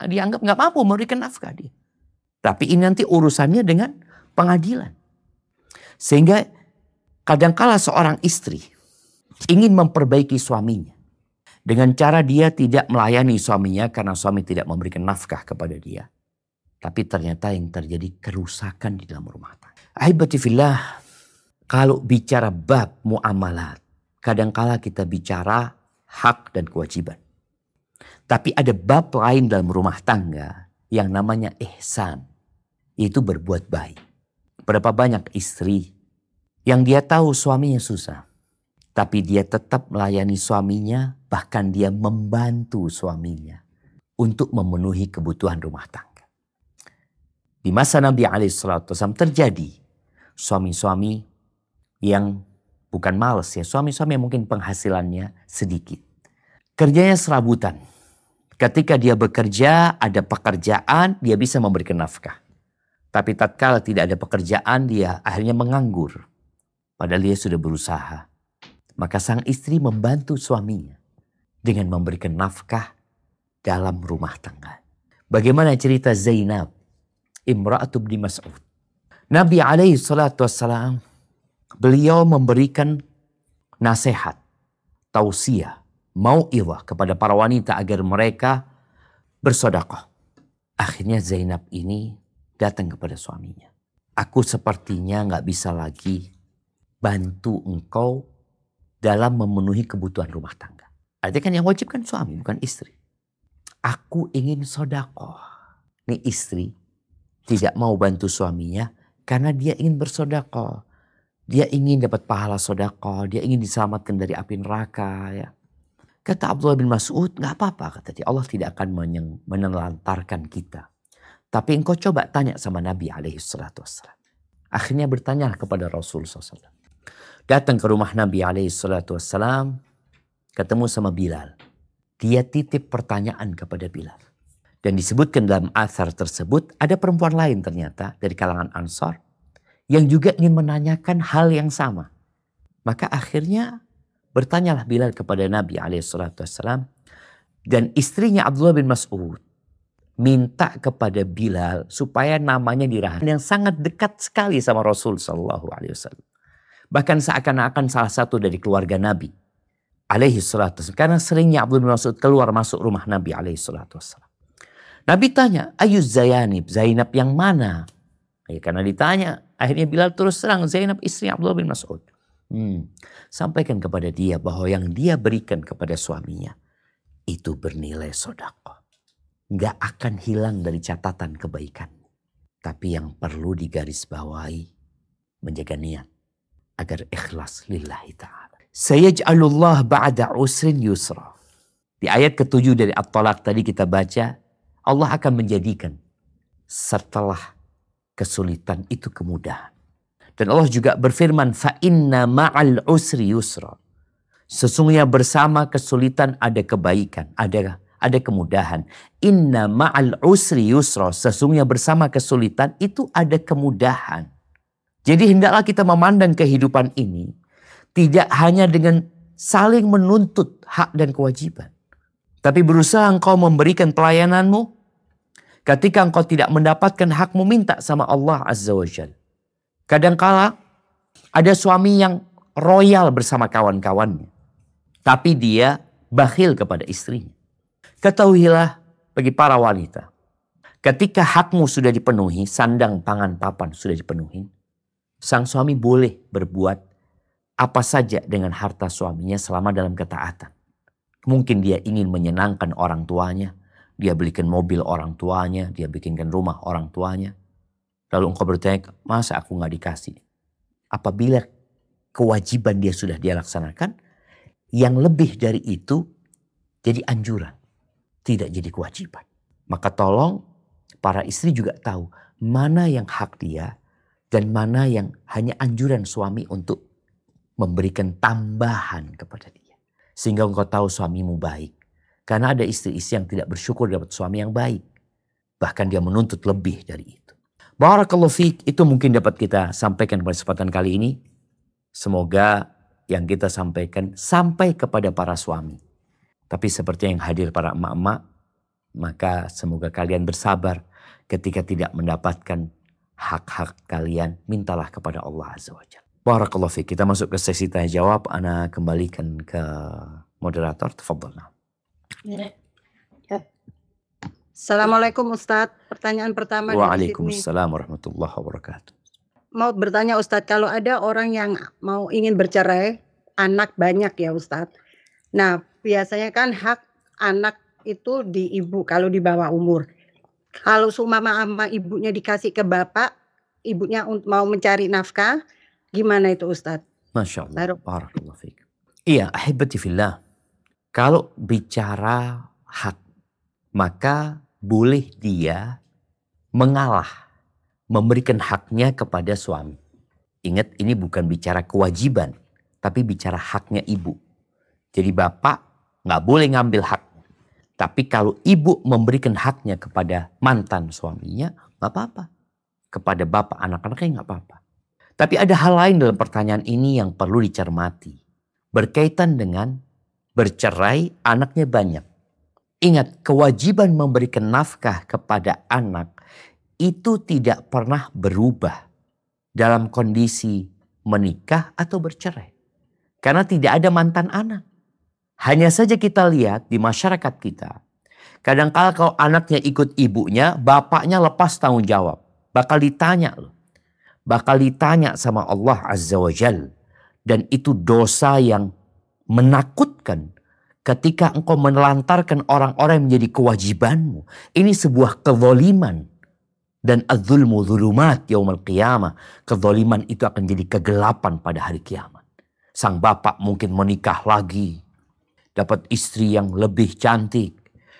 dianggap nggak mampu memberikan nafkah dia. Tapi ini nanti urusannya dengan pengadilan. Sehingga kadangkala seorang istri ingin memperbaiki suaminya dengan cara dia tidak melayani suaminya karena suami tidak memberikan nafkah kepada dia. Tapi ternyata yang terjadi kerusakan di dalam rumah tangga. Ahibatifillah, kalau bicara bab muamalat, kadangkala kita bicara hak dan kewajiban. Tapi ada bab lain dalam rumah tangga yang namanya ihsan. Itu berbuat baik. Berapa banyak istri yang dia tahu suaminya susah. Tapi dia tetap melayani suaminya, bahkan dia membantu suaminya untuk memenuhi kebutuhan rumah tangga. Di masa Nabi SAW terjadi suami-suami yang Bukan males ya, suami-suami mungkin penghasilannya sedikit. Kerjanya serabutan. Ketika dia bekerja, ada pekerjaan, dia bisa memberikan nafkah. Tapi tatkala tidak ada pekerjaan, dia akhirnya menganggur. Padahal dia sudah berusaha. Maka sang istri membantu suaminya dengan memberikan nafkah dalam rumah tangga. Bagaimana cerita Zainab, Imra'atu bin Mas'ud. Nabi alaihi salatu wassalam beliau memberikan nasihat, tausiah, mau'iwah kepada para wanita agar mereka bersodakoh. Akhirnya Zainab ini datang kepada suaminya. Aku sepertinya nggak bisa lagi bantu engkau dalam memenuhi kebutuhan rumah tangga. Artinya kan yang wajib kan suami bukan istri. Aku ingin sodakoh. Nih istri tidak mau bantu suaminya karena dia ingin bersodakoh. Dia ingin dapat pahala sodako, dia ingin diselamatkan dari api neraka. Ya. Kata Abdullah bin Mas'ud, nggak apa-apa kata dia. Allah tidak akan menelantarkan kita. Tapi engkau coba tanya sama Nabi alaihi salatu wassalam. Akhirnya bertanya kepada Rasul SAW. Datang ke rumah Nabi alaihi salatu wassalam. Ketemu sama Bilal. Dia titip pertanyaan kepada Bilal. Dan disebutkan dalam asar tersebut ada perempuan lain ternyata dari kalangan Ansar yang juga ingin menanyakan hal yang sama. Maka akhirnya bertanyalah Bilal kepada Nabi SAW dan istrinya Abdullah bin Mas'ud minta kepada Bilal supaya namanya dirahan yang sangat dekat sekali sama Rasul Shallallahu Alaihi Wasallam. Bahkan seakan-akan salah satu dari keluarga Nabi alaihi Karena seringnya Abdul bin Mas'ud keluar masuk rumah Nabi alaihi Nabi tanya, Ayu Zainab, Zainab yang mana? Ya, karena ditanya, akhirnya Bilal terus serang Zainab istri Abdullah bin Mas'ud. Hmm, sampaikan kepada dia bahwa yang dia berikan kepada suaminya itu bernilai sodako nggak akan hilang dari catatan kebaikan. Tapi yang perlu digarisbawahi menjaga niat agar ikhlas lillahi ta'ala. Sayaj'alullah ba'da usrin yusra. Di ayat ketujuh dari At-Talaq tadi kita baca, Allah akan menjadikan setelah kesulitan itu kemudahan. Dan Allah juga berfirman, fa inna ma'al usri yusra. Sesungguhnya bersama kesulitan ada kebaikan, ada ada kemudahan. Inna ma'al usri yusra. Sesungguhnya bersama kesulitan itu ada kemudahan. Jadi hendaklah kita memandang kehidupan ini tidak hanya dengan saling menuntut hak dan kewajiban. Tapi berusaha engkau memberikan pelayananmu ketika engkau tidak mendapatkan hakmu minta sama Allah Azza wa Jal. Kadangkala ada suami yang royal bersama kawan-kawannya. Tapi dia bakhil kepada istrinya. Ketahuilah bagi para wanita, ketika hakmu sudah dipenuhi, sandang, pangan, papan sudah dipenuhi, sang suami boleh berbuat apa saja dengan harta suaminya selama dalam ketaatan. Mungkin dia ingin menyenangkan orang tuanya, dia belikan mobil orang tuanya, dia bikinkan rumah orang tuanya. Lalu engkau bertanya, masa aku nggak dikasih? Apabila kewajiban dia sudah dia laksanakan, yang lebih dari itu jadi anjuran tidak jadi kewajiban. Maka tolong para istri juga tahu mana yang hak dia dan mana yang hanya anjuran suami untuk memberikan tambahan kepada dia. Sehingga engkau tahu suamimu baik. Karena ada istri-istri yang tidak bersyukur dapat suami yang baik. Bahkan dia menuntut lebih dari itu. Barakallahu fiqh itu mungkin dapat kita sampaikan pada kesempatan kali ini. Semoga yang kita sampaikan sampai kepada para suami tapi seperti yang hadir para emak-emak, maka semoga kalian bersabar ketika tidak mendapatkan hak-hak kalian. Mintalah kepada Allah Azza wa Jalla. Barakallahu. Kita masuk ke sesi tanya jawab. Ana kembalikan ke moderator. Tafadhol. Ya. Assalamualaikum Ustadz. Pertanyaan pertama Waalaikumsalam warahmatullahi wabarakatuh. Mau bertanya Ustadz, kalau ada orang yang mau ingin bercerai, anak banyak ya Ustadz. Nah, biasanya kan hak anak itu di ibu kalau di bawah umur. Kalau sumama sama ibunya dikasih ke bapak, ibunya mau mencari nafkah, gimana itu Ustadz? Masya Allah. Iya, ahibati fillah. Kalau bicara hak, maka boleh dia mengalah, memberikan haknya kepada suami. Ingat ini bukan bicara kewajiban, tapi bicara haknya ibu. Jadi bapak nggak boleh ngambil hak. Tapi kalau ibu memberikan haknya kepada mantan suaminya, nggak apa-apa. Kepada bapak anak-anaknya nggak apa-apa. Tapi ada hal lain dalam pertanyaan ini yang perlu dicermati. Berkaitan dengan bercerai anaknya banyak. Ingat, kewajiban memberikan nafkah kepada anak itu tidak pernah berubah dalam kondisi menikah atau bercerai. Karena tidak ada mantan anak. Hanya saja kita lihat di masyarakat kita. Kadang-kala kalau anaknya ikut ibunya, bapaknya lepas tanggung jawab. Bakal ditanya loh. Bakal ditanya sama Allah Azza wa Jal. Dan itu dosa yang menakutkan ketika engkau menelantarkan orang-orang yang menjadi kewajibanmu. Ini sebuah kezoliman. Dan adzulmu zulumat yaumul qiyamah. Kezoliman itu akan jadi kegelapan pada hari kiamat. Sang bapak mungkin menikah lagi dapat istri yang lebih cantik,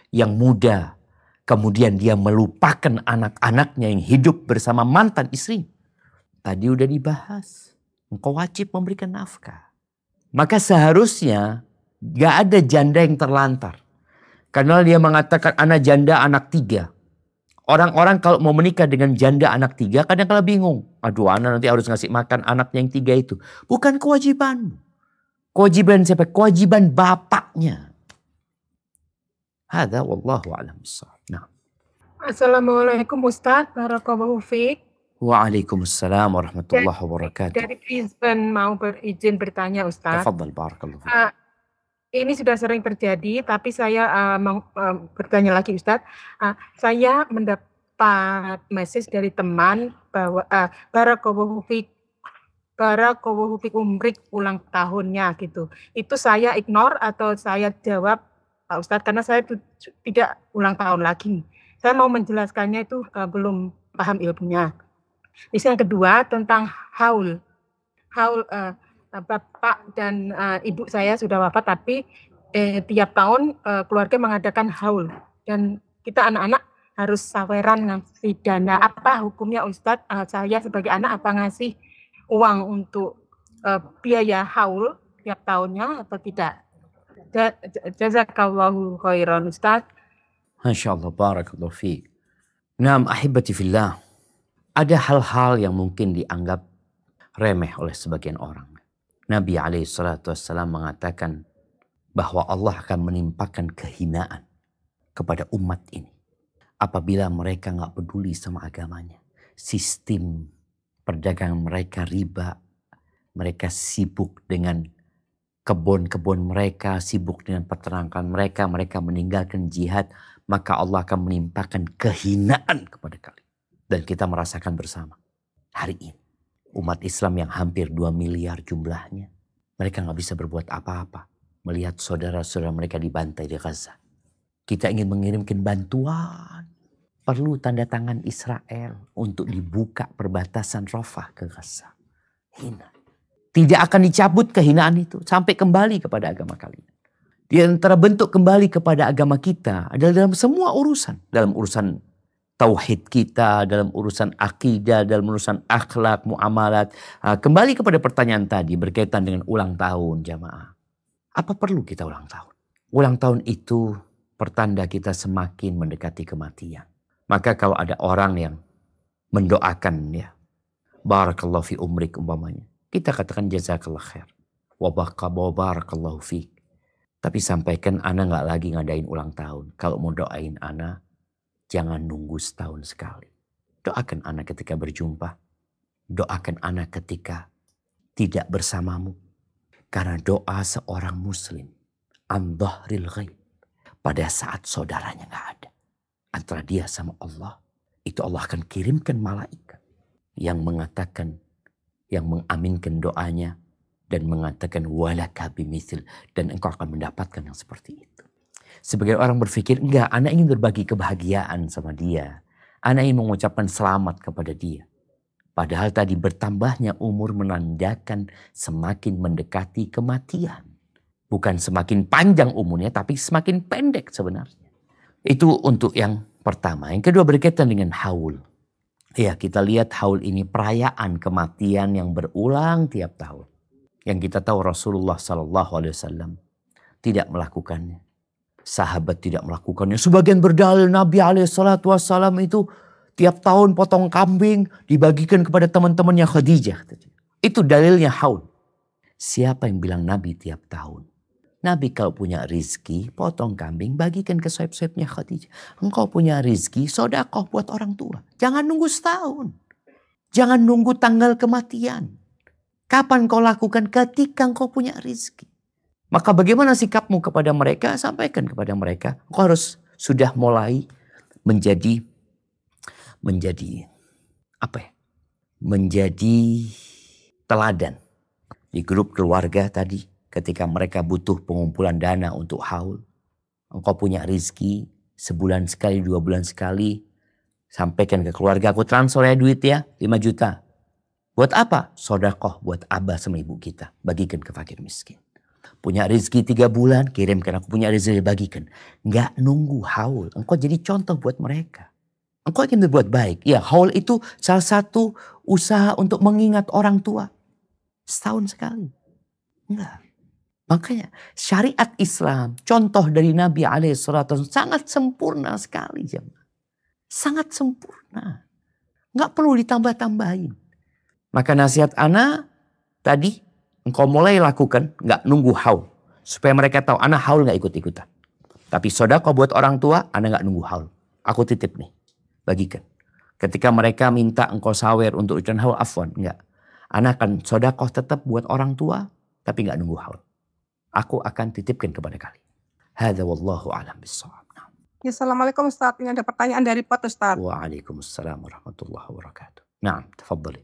yang muda. Kemudian dia melupakan anak-anaknya yang hidup bersama mantan istri. Tadi udah dibahas. Engkau wajib memberikan nafkah. Maka seharusnya gak ada janda yang terlantar. Karena dia mengatakan anak janda anak tiga. Orang-orang kalau mau menikah dengan janda anak tiga kadang-kadang bingung. Aduh anak nanti harus ngasih makan anaknya yang tiga itu. Bukan kewajibanmu. Kewajiban siapa? Kewajiban bapaknya. Hada wallahu a'lam Nah. Assalamualaikum Ustadz, Barakallahu Fiq. Waalaikumsalam warahmatullahi wabarakatuh. Dari Brisbane mau berizin bertanya Ustadz. Tafadhal barakallahu. Uh, ini sudah sering terjadi, tapi saya uh, mau uh, bertanya lagi Ustadz. Uh, saya mendapat message dari teman bahwa uh, Barakallahu Barakallahu Fiq Umrik ulang tahunnya gitu. Itu saya ignore atau saya jawab Pak Ustadz karena saya tidak ulang tahun lagi. Saya mau menjelaskannya itu uh, belum paham ilmunya. Isu yang kedua tentang haul. Haul uh, bapak dan uh, ibu saya sudah wafat tapi eh, tiap tahun uh, keluarga mengadakan haul dan kita anak-anak harus saweran ngasih dana apa hukumnya Ustadz uh, saya sebagai anak apa ngasih uang untuk uh, biaya haul tiap tahunnya atau tidak Jazakallahu khairan Ustaz. Masya Allah, barakallahu fiqh. Naam ahibati fillah. Ada hal-hal yang mungkin dianggap remeh oleh sebagian orang. Nabi SAW mengatakan bahwa Allah akan menimpakan kehinaan kepada umat ini. Apabila mereka nggak peduli sama agamanya. Sistem perdagangan mereka riba. Mereka sibuk dengan kebun-kebun mereka, sibuk dengan peternakan mereka, mereka meninggalkan jihad, maka Allah akan menimpakan kehinaan kepada kalian. Dan kita merasakan bersama hari ini. Umat Islam yang hampir 2 miliar jumlahnya. Mereka nggak bisa berbuat apa-apa. Melihat saudara-saudara mereka dibantai di Gaza. Kita ingin mengirimkan bantuan. Perlu tanda tangan Israel untuk dibuka perbatasan Rafah ke Gaza. Hina. Tidak akan dicabut kehinaan itu sampai kembali kepada agama kalian. Di antara bentuk kembali kepada agama kita adalah dalam semua urusan. Dalam urusan tauhid kita, dalam urusan akidah, dalam urusan akhlak, muamalat. Ah, kembali kepada pertanyaan tadi berkaitan dengan ulang tahun jamaah. Apa perlu kita ulang tahun? Ulang tahun itu pertanda kita semakin mendekati kematian. Maka kalau ada orang yang mendoakan ya, barakallahu fi umrik umpamanya kita katakan jazakallah khair. Wabarakallahu fiqh. Tapi sampaikan Ana nggak lagi ngadain ulang tahun. Kalau mau doain Ana, jangan nunggu setahun sekali. Doakan Ana ketika berjumpa. Doakan Ana ketika tidak bersamamu. Karena doa seorang muslim. Andahril ghaib. Pada saat saudaranya nggak ada. Antara dia sama Allah. Itu Allah akan kirimkan malaikat. Yang mengatakan yang mengaminkan doanya dan mengatakan walaka bimithil dan engkau akan mendapatkan yang seperti itu. Sebagai orang berpikir, enggak, anak ingin berbagi kebahagiaan sama dia. Anak ingin mengucapkan selamat kepada dia. Padahal tadi bertambahnya umur menandakan semakin mendekati kematian. Bukan semakin panjang umurnya, tapi semakin pendek sebenarnya. Itu untuk yang pertama. Yang kedua berkaitan dengan haul. Ya kita lihat haul ini perayaan kematian yang berulang tiap tahun. Yang kita tahu Rasulullah Alaihi Wasallam tidak melakukannya. Sahabat tidak melakukannya. Sebagian berdalil Nabi Wasallam itu tiap tahun potong kambing dibagikan kepada teman-temannya Khadijah. Itu dalilnya haul. Siapa yang bilang Nabi tiap tahun? Nabi kalau punya rizki, potong kambing, bagikan ke soib-soibnya Khadijah. Engkau punya rizki, sodakoh buat orang tua. Jangan nunggu setahun. Jangan nunggu tanggal kematian. Kapan kau lakukan? Ketika engkau punya rizki. Maka bagaimana sikapmu kepada mereka? Sampaikan kepada mereka. Engkau harus sudah mulai menjadi menjadi apa ya? Menjadi teladan di grup keluarga tadi ketika mereka butuh pengumpulan dana untuk haul. Engkau punya rizki sebulan sekali, dua bulan sekali. Sampaikan ke keluarga, aku transfer ya duit ya, 5 juta. Buat apa? Sodakoh buat abah sama ibu kita. Bagikan ke fakir miskin. Punya rizki tiga bulan, kirimkan. Aku punya rizki, bagikan. Nggak nunggu haul. Engkau jadi contoh buat mereka. Engkau ingin berbuat baik. Ya, haul itu salah satu usaha untuk mengingat orang tua. Setahun sekali. Enggak. Makanya syariat Islam, contoh dari Nabi alaihissalam sangat sempurna sekali jemaah. Sangat sempurna. Nggak perlu ditambah-tambahin. Maka nasihat Ana tadi engkau mulai lakukan, nggak nunggu haul. Supaya mereka tahu Ana haul nggak ikut-ikutan. Tapi kau buat orang tua, Ana nggak nunggu haul. Aku titip nih. bagikan. Ketika mereka minta engkau sawer untuk ujian haul, afwan. Enggak. Anak akan sodakoh tetap buat orang tua, tapi enggak nunggu haul. Aku akan titipkan kepada kalian. Hada wallahu alam bisawab. Ya, Assalamualaikum Ustaz. Ini ada pertanyaan dari Pot Ustaz. Waalaikumsalam warahmatullahi wabarakatuh. Nah, tafadhali.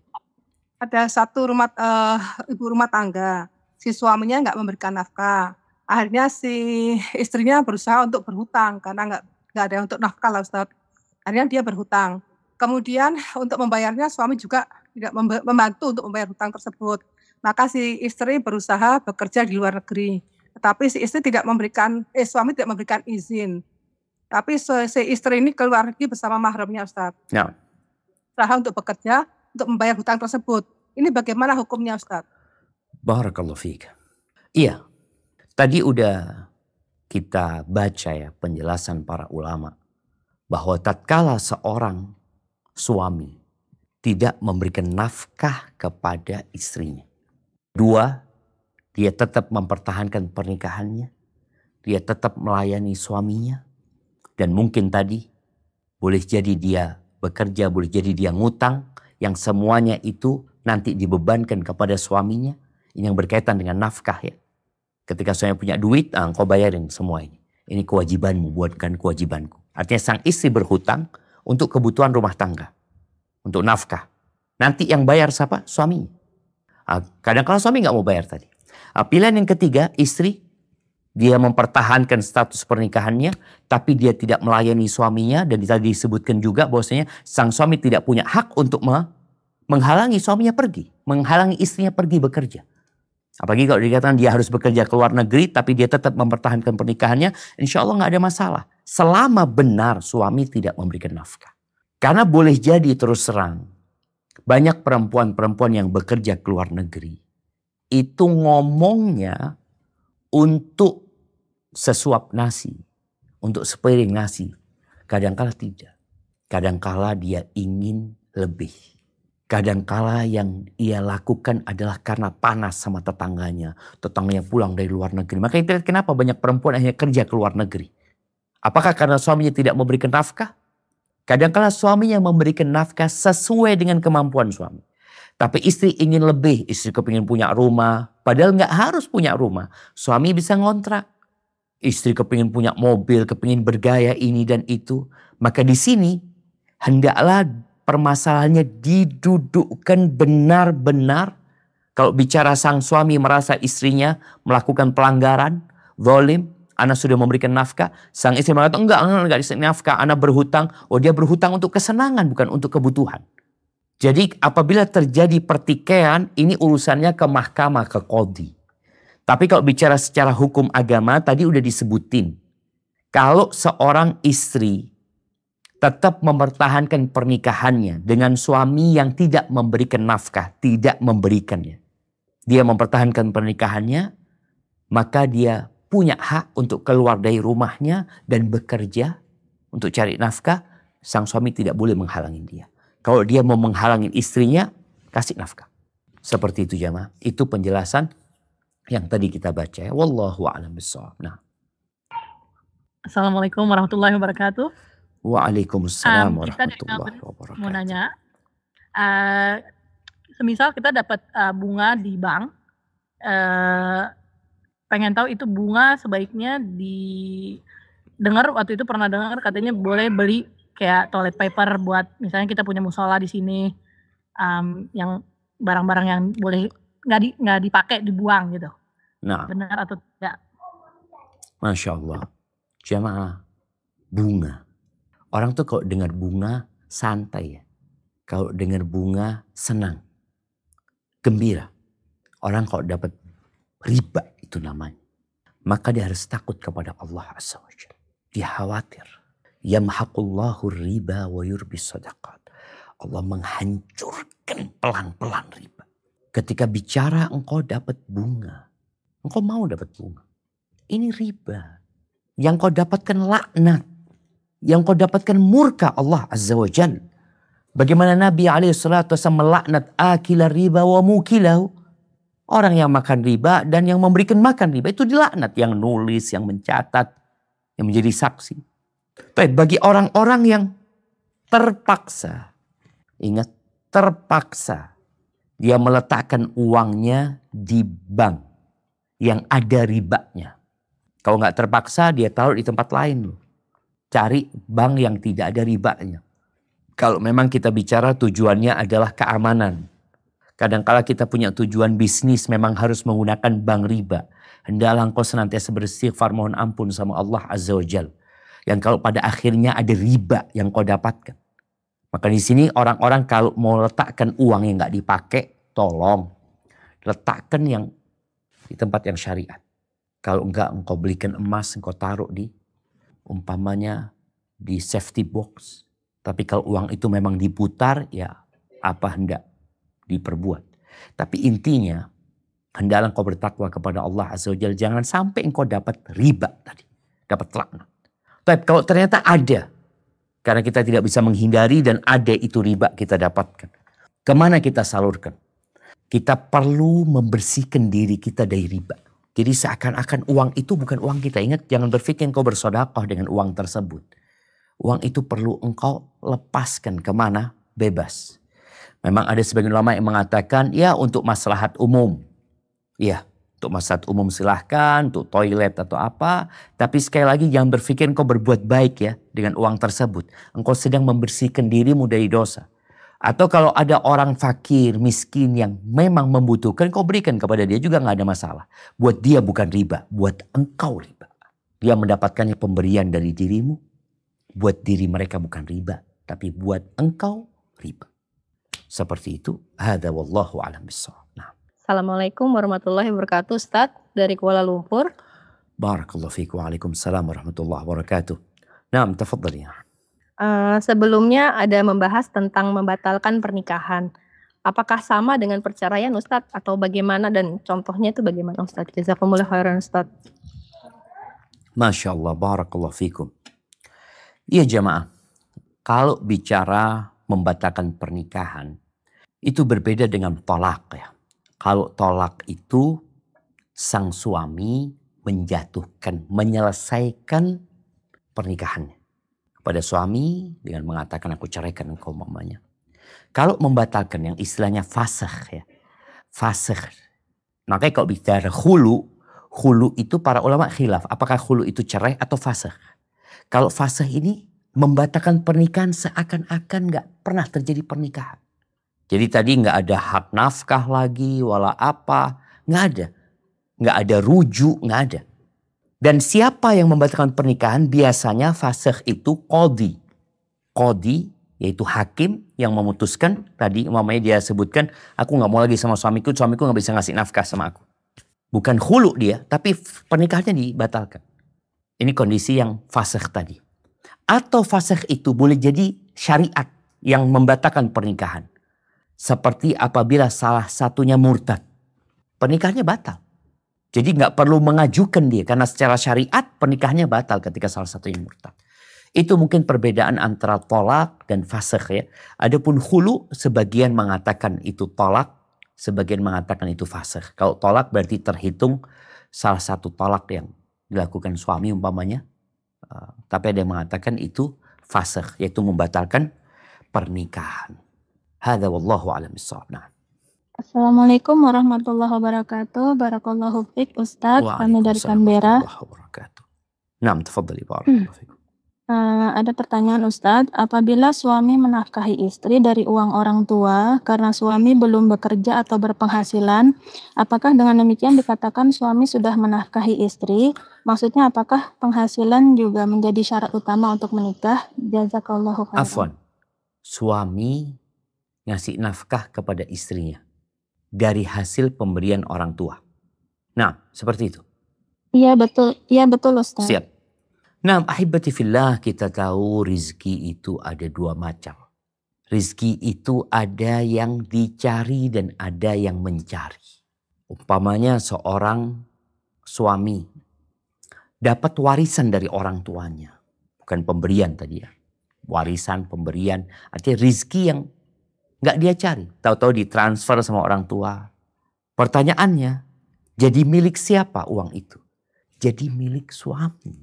Ada satu rumah eh, ibu rumah tangga. Si suaminya nggak memberikan nafkah. Akhirnya si istrinya berusaha untuk berhutang karena nggak nggak ada untuk nafkah lah Ustaz. Akhirnya dia berhutang. Kemudian untuk membayarnya suami juga tidak memba- membantu untuk membayar hutang tersebut. Maka si istri berusaha bekerja di luar negeri. Tetapi si istri tidak memberikan, eh suami tidak memberikan izin. Tapi si istri ini keluar lagi bersama mahramnya Ustaz. Nah, Usaha untuk bekerja untuk membayar hutang tersebut. Ini bagaimana hukumnya Ustaz? barakallahu fiik. Iya. Tadi udah kita baca ya penjelasan para ulama bahwa tatkala seorang suami tidak memberikan nafkah kepada istrinya. Dua, dia tetap mempertahankan pernikahannya. Dia tetap melayani suaminya. Dan mungkin tadi boleh jadi dia bekerja, boleh jadi dia ngutang. Yang semuanya itu nanti dibebankan kepada suaminya. Yang berkaitan dengan nafkah ya. Ketika suami punya duit, ah, engkau bayarin semua ini. Ini kewajibanmu, buatkan kewajibanku. Artinya sang istri berhutang untuk kebutuhan rumah tangga. Untuk nafkah. Nanti yang bayar siapa? Suaminya. Ah, Kadang-kadang suami nggak mau bayar tadi. Ah, Pilihan yang ketiga, istri dia mempertahankan status pernikahannya, tapi dia tidak melayani suaminya dan tadi disebutkan juga bahwasanya sang suami tidak punya hak untuk me- menghalangi suaminya pergi, menghalangi istrinya pergi bekerja. Apalagi kalau dikatakan dia harus bekerja ke luar negeri, tapi dia tetap mempertahankan pernikahannya, insya Allah nggak ada masalah. Selama benar suami tidak memberikan nafkah. Karena boleh jadi terus serang, banyak perempuan-perempuan yang bekerja ke luar negeri, itu ngomongnya untuk sesuap nasi, untuk sepiring nasi. Kadangkala tidak. Kadangkala dia ingin lebih. Kadangkala yang ia lakukan adalah karena panas sama tetangganya. Tetangganya pulang dari luar negeri. Maka itu kenapa banyak perempuan akhirnya kerja ke luar negeri. Apakah karena suaminya tidak memberikan nafkah? Kadangkala suaminya memberikan nafkah sesuai dengan kemampuan suami. Tapi istri ingin lebih, istri kepingin punya rumah. Padahal nggak harus punya rumah. Suami bisa ngontrak. Istri kepingin punya mobil, kepingin bergaya ini dan itu. Maka di sini hendaklah permasalahannya didudukkan benar-benar. Kalau bicara sang suami merasa istrinya melakukan pelanggaran, zalim, anak sudah memberikan nafkah. Sang istri mengatakan enggak, enggak, enggak dikasih nafkah, anak berhutang. Oh dia berhutang untuk kesenangan bukan untuk kebutuhan. Jadi apabila terjadi pertikaian, ini urusannya ke mahkamah, ke kodi. Tapi kalau bicara secara hukum agama, tadi udah disebutin. Kalau seorang istri tetap mempertahankan pernikahannya dengan suami yang tidak memberikan nafkah, tidak memberikannya. Dia mempertahankan pernikahannya, maka dia punya hak untuk keluar dari rumahnya dan bekerja untuk cari nafkah. Sang suami tidak boleh menghalangi dia. Kalau dia mau menghalangi istrinya, kasih nafkah. Seperti itu jamaah. Itu penjelasan yang tadi kita baca ya. Wallahu a'lam bishawab. Nah, Assalamualaikum warahmatullahi wabarakatuh. Waalaikumsalam Um, warahmatullahi Mau wabarakatuh. nanya, eh, semisal kita dapat eh, bunga di bank, eh, pengen tahu itu bunga sebaiknya di dengar waktu itu pernah dengar katanya boleh beli kayak toilet paper buat misalnya kita punya musola di sini um, yang barang-barang yang boleh nggak di nggak dipakai dibuang gitu Nah, benar atau tidak Masya Allah. Jamaah, bunga. Orang tuh kalau dengar bunga santai ya. Kalau dengar bunga senang. Gembira. Orang kalau dapat riba itu namanya. Maka dia harus takut kepada Allah Azza wa. Dia khawatir. Yamhaqullahu riba wa yurbi sadaqat. Allah menghancurkan pelan-pelan riba. Ketika bicara engkau dapat bunga. Engkau mau dapat bunga. Ini riba. Yang kau dapatkan laknat. Yang kau dapatkan murka Allah Azza wa Jal. Bagaimana Nabi SAW melaknat akila riba wa mukilahu. Orang yang makan riba dan yang memberikan makan riba itu dilaknat. Yang nulis, yang mencatat, yang menjadi saksi. Tapi bagi orang-orang yang terpaksa, ingat terpaksa dia meletakkan uangnya di bank yang ada ribanya. Kalau nggak terpaksa dia taruh di tempat lain loh. Cari bank yang tidak ada ribanya. Kalau memang kita bicara tujuannya adalah keamanan. Kadangkala kita punya tujuan bisnis memang harus menggunakan bank riba. Hendaklah engkau senantiasa beristighfar mohon ampun sama Allah Azza wa Jal. Yang kalau pada akhirnya ada riba yang kau dapatkan. Maka di sini orang-orang kalau mau letakkan uang yang nggak dipakai, tolong letakkan yang di tempat yang syariat. Kalau enggak engkau belikan emas, engkau taruh di umpamanya di safety box. Tapi kalau uang itu memang diputar, ya apa hendak diperbuat. Tapi intinya, hendaklah engkau bertakwa kepada Allah Azza wa. Jangan sampai engkau dapat riba tadi. Dapat laknat. Tapi kalau ternyata ada karena kita tidak bisa menghindari dan ada itu riba kita dapatkan. Ke mana kita salurkan? Kita perlu membersihkan diri kita dari riba. Jadi seakan-akan uang itu bukan uang kita. Ingat jangan berpikir engkau bersodakoh dengan uang tersebut. Uang itu perlu engkau lepaskan ke mana? Bebas. Memang ada sebagian ulama yang mengatakan ya untuk maslahat umum. Ya untuk masyarakat umum silahkan, untuk toilet atau apa. Tapi sekali lagi jangan berpikir engkau berbuat baik ya dengan uang tersebut. Engkau sedang membersihkan dirimu dari dosa. Atau kalau ada orang fakir, miskin yang memang membutuhkan, kau berikan kepada dia juga nggak ada masalah. Buat dia bukan riba, buat engkau riba. Dia mendapatkannya pemberian dari dirimu. Buat diri mereka bukan riba, tapi buat engkau riba. Seperti itu. Hada wallahu alam bisawab. Assalamualaikum warahmatullahi wabarakatuh Ustaz dari Kuala Lumpur. Barakallahu fiikum. Waalaikumsalam warahmatullahi wabarakatuh. Naam, tafadhali. Uh, sebelumnya ada membahas tentang membatalkan pernikahan. Apakah sama dengan perceraian Ustadz atau bagaimana dan contohnya itu bagaimana Ustadz? Jazakumullah khairan Ustadz. Masya Allah, barakallahu fikum. Iya jamaah, kalau bicara membatalkan pernikahan, itu berbeda dengan tolak ya. Kalau tolak itu sang suami menjatuhkan, menyelesaikan pernikahannya. Kepada suami dengan mengatakan aku ceraikan engkau mamanya. Kalau membatalkan yang istilahnya fasih ya. Fasih. Makanya kalau bicara hulu, hulu itu para ulama khilaf. Apakah hulu itu cerai atau fasih? Kalau fasih ini membatalkan pernikahan seakan-akan nggak pernah terjadi pernikahan. Jadi tadi nggak ada hak nafkah lagi, wala apa, nggak ada. Nggak ada rujuk, nggak ada. Dan siapa yang membatalkan pernikahan biasanya fasih itu kodi. Kodi yaitu hakim yang memutuskan tadi mamanya dia sebutkan aku nggak mau lagi sama suamiku, suamiku nggak bisa ngasih nafkah sama aku. Bukan hulu dia, tapi pernikahannya dibatalkan. Ini kondisi yang fasih tadi. Atau fasih itu boleh jadi syariat yang membatalkan pernikahan. Seperti apabila salah satunya murtad. Pernikahannya batal. Jadi nggak perlu mengajukan dia karena secara syariat pernikahannya batal ketika salah satunya murtad. Itu mungkin perbedaan antara tolak dan fasih ya. Adapun hulu sebagian mengatakan itu tolak, sebagian mengatakan itu fasih. Kalau tolak berarti terhitung salah satu tolak yang dilakukan suami umpamanya. Uh, tapi ada yang mengatakan itu fasih yaitu membatalkan pernikahan. Hada wallahu alam bisawab. Nah. Assalamualaikum warahmatullahi wabarakatuh. Barakallahu fiik Ustaz. Kami dari Canberra. Nah, tafadhali barakallahu fiik. Uh, ada pertanyaan Ustadz, apabila suami menafkahi istri dari uang orang tua karena suami belum bekerja atau berpenghasilan, apakah dengan demikian dikatakan suami sudah menafkahi istri? Maksudnya apakah penghasilan juga menjadi syarat utama untuk menikah? Jazakallahu khairan. Afwan. Suami ngasih nafkah kepada istrinya dari hasil pemberian orang tua. Nah, seperti itu. Iya betul, iya betul Ustaz. Siap. Nah, ahibati fillah kita tahu rizki itu ada dua macam. Rizki itu ada yang dicari dan ada yang mencari. Umpamanya seorang suami dapat warisan dari orang tuanya. Bukan pemberian tadi ya. Warisan, pemberian. Artinya rizki yang Nggak dia cari. Tahu-tahu ditransfer sama orang tua. Pertanyaannya, jadi milik siapa uang itu? Jadi milik suami.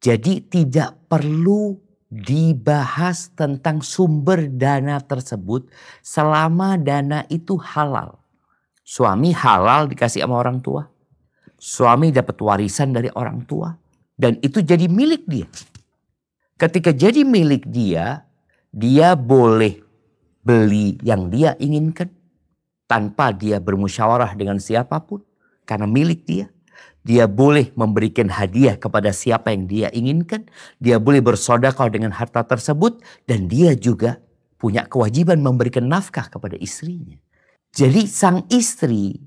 Jadi tidak perlu dibahas tentang sumber dana tersebut selama dana itu halal. Suami halal dikasih sama orang tua. Suami dapat warisan dari orang tua. Dan itu jadi milik dia. Ketika jadi milik dia, dia boleh beli yang dia inginkan tanpa dia bermusyawarah dengan siapa pun karena milik dia. Dia boleh memberikan hadiah kepada siapa yang dia inginkan. Dia boleh bersodakoh dengan harta tersebut. Dan dia juga punya kewajiban memberikan nafkah kepada istrinya. Jadi sang istri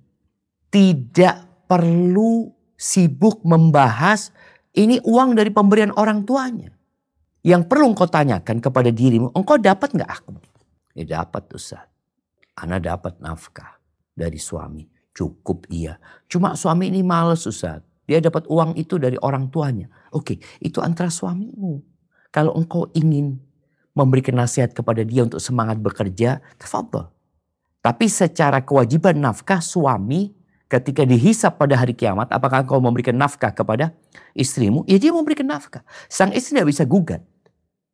tidak perlu sibuk membahas ini uang dari pemberian orang tuanya. Yang perlu engkau tanyakan kepada dirimu, engkau dapat nggak aku? Ya dapat Ustaz. Ana dapat nafkah dari suami. Cukup iya. Cuma suami ini males Ustaz. Dia dapat uang itu dari orang tuanya. Oke, itu antara suamimu. Kalau engkau ingin memberikan nasihat kepada dia untuk semangat bekerja, tafadhol. Tapi secara kewajiban nafkah suami ketika dihisap pada hari kiamat, apakah engkau memberikan nafkah kepada istrimu? Ya dia memberikan nafkah. Sang istri tidak bisa gugat.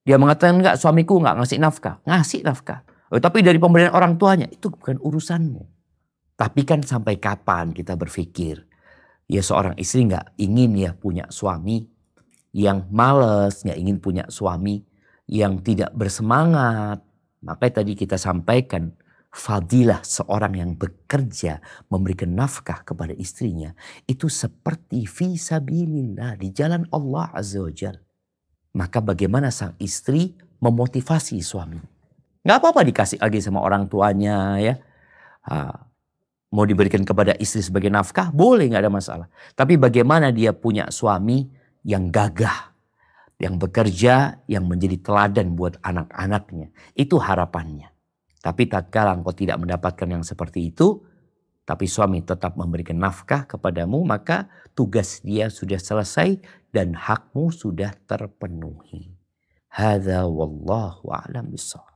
Dia mengatakan enggak suamiku enggak ngasih nafkah. Ngasih nafkah. Oh, tapi dari pemberian orang tuanya itu bukan urusanmu. Tapi kan sampai kapan kita berpikir, ya seorang istri nggak ingin ya punya suami yang males, nggak ingin punya suami yang tidak bersemangat. Makanya tadi kita sampaikan fadilah seorang yang bekerja memberikan nafkah kepada istrinya itu seperti visabilillah di jalan Allah Azza wa Jal. Maka bagaimana sang istri memotivasi suami? Nggak apa-apa dikasih lagi sama orang tuanya ya. Mau diberikan kepada istri sebagai nafkah, boleh nggak ada masalah. Tapi bagaimana dia punya suami yang gagah, yang bekerja, yang menjadi teladan buat anak-anaknya. Itu harapannya. Tapi tatkala engkau tidak mendapatkan yang seperti itu, tapi suami tetap memberikan nafkah kepadamu, maka tugas dia sudah selesai dan hakmu sudah terpenuhi. Hadza wallahu a'lam bishawab.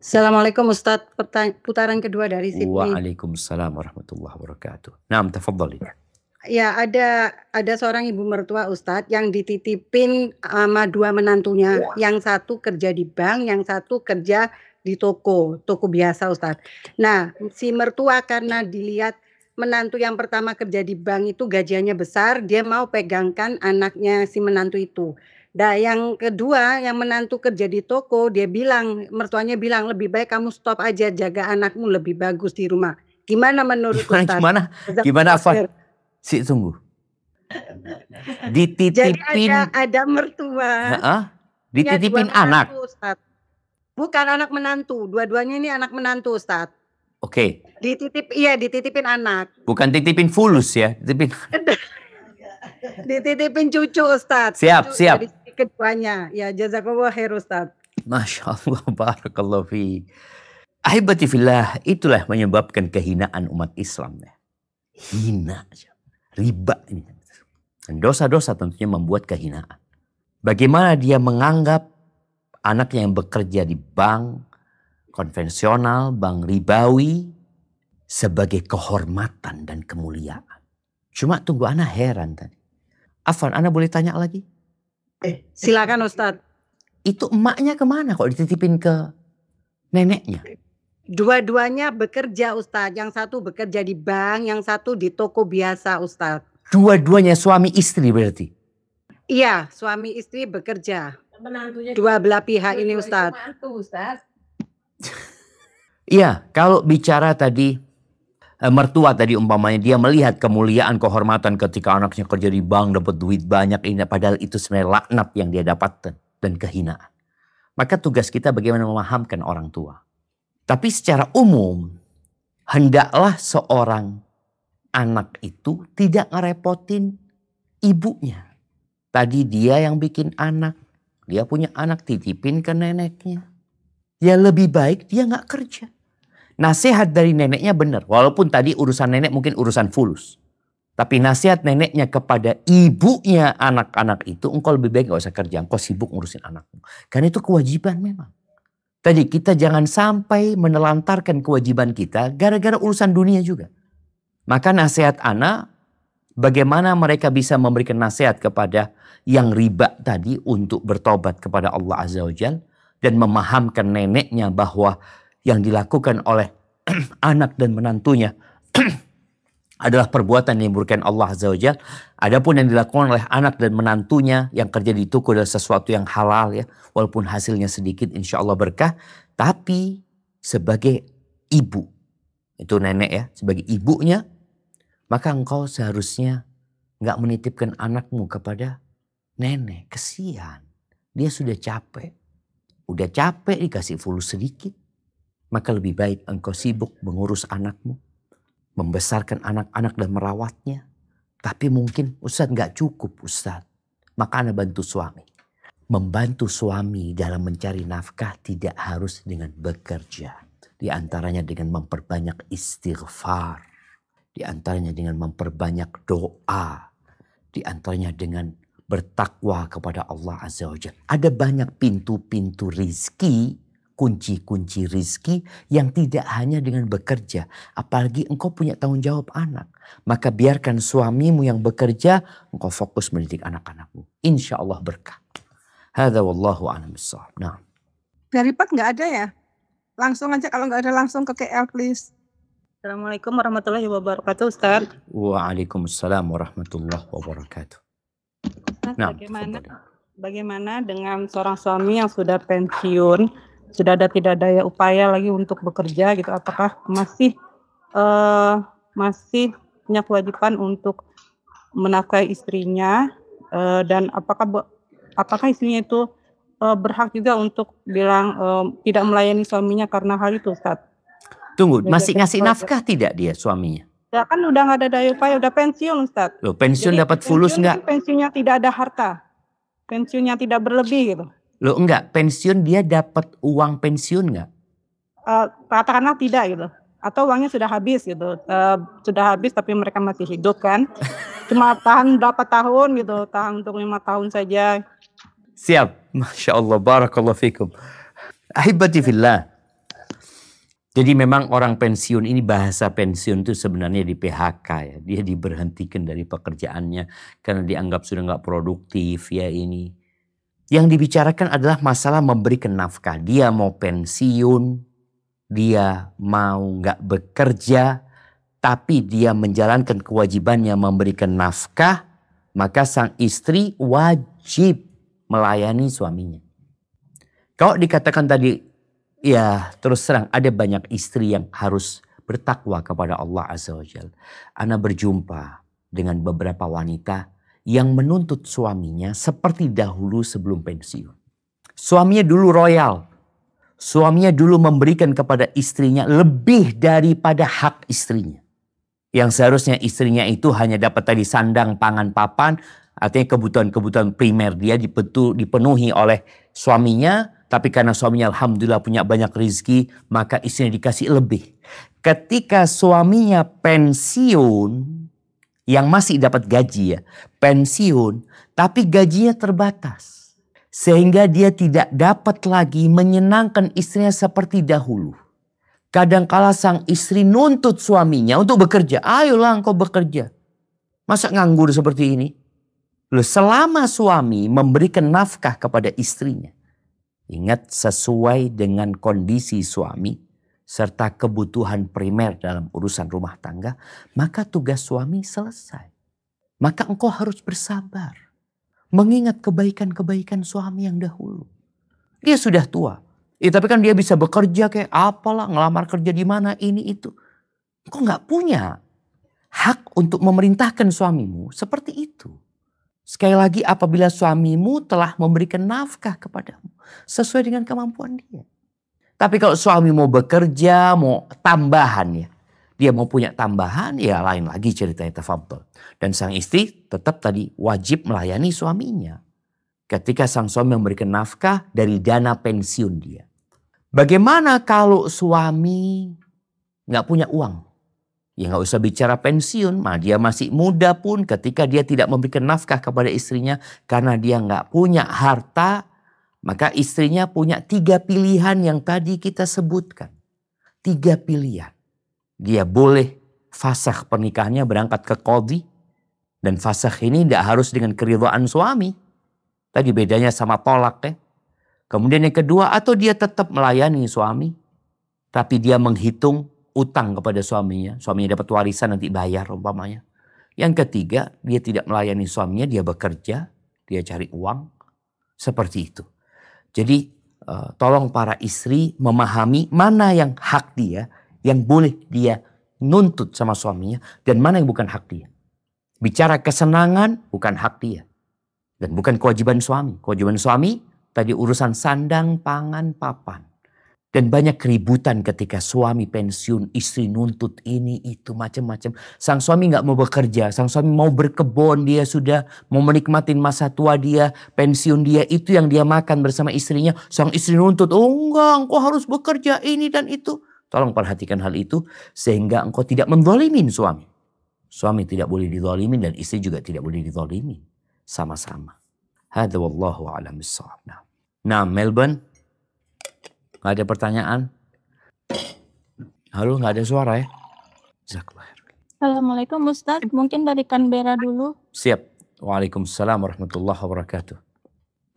Assalamualaikum Ustadz, putaran kedua dari Sydney. Waalaikumsalam warahmatullahi wabarakatuh. Nah, tafadhali. Ya, ada ada seorang ibu mertua Ustadz yang dititipin sama dua menantunya. Yang satu kerja di bank, yang satu kerja di toko, toko biasa Ustadz. Nah, si mertua karena dilihat menantu yang pertama kerja di bank itu gajiannya besar, dia mau pegangkan anaknya si menantu itu. Nah, yang kedua yang menantu kerja di toko, dia bilang, mertuanya bilang lebih baik kamu stop aja jaga anakmu lebih bagus di rumah. Gimana menurut gimana, Ustaz? Gimana? Gimana apa? Si tunggu. Dititipin. Jadi ada, ada mertua. Nah, dititipin anak. Ustaz. Bukan anak menantu, dua-duanya ini anak menantu, Ustaz. Oke. Okay. Dititip iya dititipin anak. Bukan titipin fulus ya, dititipin. dititipin cucu Ustaz. Siap, cucu siap. Dari keduanya. Ya jazakallah khair Ustaz. Masya Allah, barakallahu fi. Ahibati fillah, itulah menyebabkan kehinaan umat Islam. Ya. Hina, riba ini. Dosa-dosa tentunya membuat kehinaan. Bagaimana dia menganggap anaknya yang bekerja di bank konvensional, bank ribawi, sebagai kehormatan dan kemuliaan. Cuma tunggu anak heran tadi. Afan, anak boleh tanya lagi? Eh, silakan Ustadz. Itu emaknya ke mana kok dititipin ke neneknya? Dua-duanya bekerja Ustadz. Yang satu bekerja di bank, yang satu di toko biasa Ustadz. Dua-duanya suami istri berarti? Iya, suami istri bekerja. Menantunya Dua belah pihak ini Ustadz. Iya, kalau bicara tadi Eh, mertua tadi umpamanya dia melihat kemuliaan kehormatan ketika anaknya kerja di bank dapat duit banyak ini padahal itu sebenarnya laknat yang dia dapatkan dan kehinaan. Maka tugas kita bagaimana memahamkan orang tua. Tapi secara umum hendaklah seorang anak itu tidak ngerepotin ibunya. Tadi dia yang bikin anak, dia punya anak titipin ke neneknya. Ya lebih baik dia nggak kerja. Nasihat dari neneknya benar. Walaupun tadi urusan nenek mungkin urusan fulus. Tapi nasihat neneknya kepada ibunya anak-anak itu, engkau lebih baik gak usah kerja, engkau sibuk ngurusin anakmu. Karena itu kewajiban memang. Tadi kita jangan sampai menelantarkan kewajiban kita gara-gara urusan dunia juga. Maka nasihat anak, Bagaimana mereka bisa memberikan nasihat kepada yang riba tadi untuk bertobat kepada Allah Azza wa Jal dan memahamkan neneknya bahwa yang dilakukan oleh anak dan menantunya adalah perbuatan yang merugikan Allah Azza wa. Adapun yang dilakukan oleh anak dan menantunya yang kerja di toko adalah sesuatu yang halal ya. Walaupun hasilnya sedikit insya Allah berkah. Tapi sebagai ibu, itu nenek ya, sebagai ibunya maka engkau seharusnya nggak menitipkan anakmu kepada nenek. Kesian. Dia sudah capek. Udah capek dikasih fulus sedikit. Maka lebih baik engkau sibuk mengurus anakmu. Membesarkan anak-anak dan merawatnya. Tapi mungkin Ustadz nggak cukup Ustadz. Maka anda bantu suami. Membantu suami dalam mencari nafkah tidak harus dengan bekerja. Di antaranya dengan memperbanyak istighfar di antaranya dengan memperbanyak doa. Di antaranya dengan bertakwa kepada Allah Azza wa Jalla. Ada banyak pintu-pintu rizki, kunci-kunci rizki yang tidak hanya dengan bekerja. Apalagi engkau punya tanggung jawab anak. Maka biarkan suamimu yang bekerja, engkau fokus mendidik anak-anakmu. Insya Allah berkah. Hada wallahu a'lam Nah. Dari Pak nggak ada ya? Langsung aja kalau nggak ada langsung ke KL please. Assalamualaikum warahmatullahi wabarakatuh, Ustaz. Waalaikumsalam warahmatullahi wabarakatuh. Nah, bagaimana bagaimana dengan seorang suami yang sudah pensiun, sudah ada tidak daya upaya lagi untuk bekerja gitu, apakah masih uh, masih punya kewajiban untuk menafkahi istrinya uh, dan apakah apakah istrinya itu uh, berhak juga untuk bilang uh, tidak melayani suaminya karena hal itu, Ustaz? Tunggu, masih ngasih nafkah tidak dia suaminya? Ya kan udah nggak ada daya upaya, udah pensiun Ustaz. Loh, pensiun dapat fulus nggak? Pensiunnya tidak ada harta. Pensiunnya tidak berlebih gitu. Loh enggak, pensiun dia dapat uang pensiun nggak? Uh, katakanlah tidak gitu. Atau uangnya sudah habis gitu. Uh, sudah habis tapi mereka masih hidup kan. Cuma tahan berapa tahun gitu. Tahan untuk lima tahun saja. Siap. Masya Allah. Barakallah fikum. Ahibati fillah. Jadi memang orang pensiun ini bahasa pensiun itu sebenarnya di PHK ya. Dia diberhentikan dari pekerjaannya karena dianggap sudah nggak produktif ya ini. Yang dibicarakan adalah masalah memberikan nafkah. Dia mau pensiun, dia mau nggak bekerja, tapi dia menjalankan kewajibannya memberikan nafkah, maka sang istri wajib melayani suaminya. Kalau dikatakan tadi Ya terus terang ada banyak istri yang harus bertakwa kepada Allah Azza wa Jal. Ana berjumpa dengan beberapa wanita yang menuntut suaminya seperti dahulu sebelum pensiun. Suaminya dulu royal. Suaminya dulu memberikan kepada istrinya lebih daripada hak istrinya. Yang seharusnya istrinya itu hanya dapat tadi sandang, pangan, papan. Artinya kebutuhan-kebutuhan primer dia dipenuhi oleh suaminya tapi karena suaminya Alhamdulillah punya banyak rizki, maka istrinya dikasih lebih. Ketika suaminya pensiun, yang masih dapat gaji ya, pensiun, tapi gajinya terbatas. Sehingga dia tidak dapat lagi menyenangkan istrinya seperti dahulu. Kadangkala sang istri nuntut suaminya untuk bekerja. Ayolah engkau bekerja. Masa nganggur seperti ini? Loh, selama suami memberikan nafkah kepada istrinya Ingat sesuai dengan kondisi suami serta kebutuhan primer dalam urusan rumah tangga, maka tugas suami selesai. Maka engkau harus bersabar. Mengingat kebaikan-kebaikan suami yang dahulu. Dia sudah tua. Ya, tapi kan dia bisa bekerja kayak apalah, ngelamar kerja di mana, ini itu. Engkau nggak punya hak untuk memerintahkan suamimu seperti itu. Sekali lagi apabila suamimu telah memberikan nafkah kepadamu sesuai dengan kemampuan dia. Tapi kalau suami mau bekerja, mau tambahan ya. Dia mau punya tambahan, ya lain lagi ceritanya tafadhol. Dan sang istri tetap tadi wajib melayani suaminya. Ketika sang suami memberikan nafkah dari dana pensiun dia. Bagaimana kalau suami nggak punya uang? Ya nggak usah bicara pensiun, mah dia masih muda pun ketika dia tidak memberikan nafkah kepada istrinya karena dia nggak punya harta, maka istrinya punya tiga pilihan yang tadi kita sebutkan. Tiga pilihan. Dia boleh fasah pernikahannya berangkat ke kodi, Dan fasakh ini tidak harus dengan keridhaan suami. Tadi bedanya sama tolak ya. Kemudian yang kedua, atau dia tetap melayani suami. Tapi dia menghitung utang kepada suaminya. Suaminya dapat warisan nanti bayar umpamanya. Yang ketiga, dia tidak melayani suaminya, dia bekerja, dia cari uang. Seperti itu. Jadi uh, tolong para istri memahami mana yang hak dia, yang boleh dia nuntut sama suaminya, dan mana yang bukan hak dia. Bicara kesenangan bukan hak dia. Dan bukan kewajiban suami. Kewajiban suami tadi urusan sandang, pangan, papan. Dan banyak keributan ketika suami pensiun, istri nuntut ini, itu, macam-macam. Sang suami nggak mau bekerja, sang suami mau berkebun, dia sudah mau menikmati masa tua dia, pensiun dia, itu yang dia makan bersama istrinya. Sang istri nuntut, oh enggak, engkau harus bekerja ini dan itu. Tolong perhatikan hal itu, sehingga engkau tidak menzalimin suami. Suami tidak boleh dizalimin dan istri juga tidak boleh dizalimin. Sama-sama. Hada wallahu a'lam bissawab. Nah, Melbourne Gak ada pertanyaan? Halo, gak ada suara ya? Assalamualaikum Ustaz, mungkin dari Canberra dulu. Siap. Waalaikumsalam warahmatullahi wabarakatuh.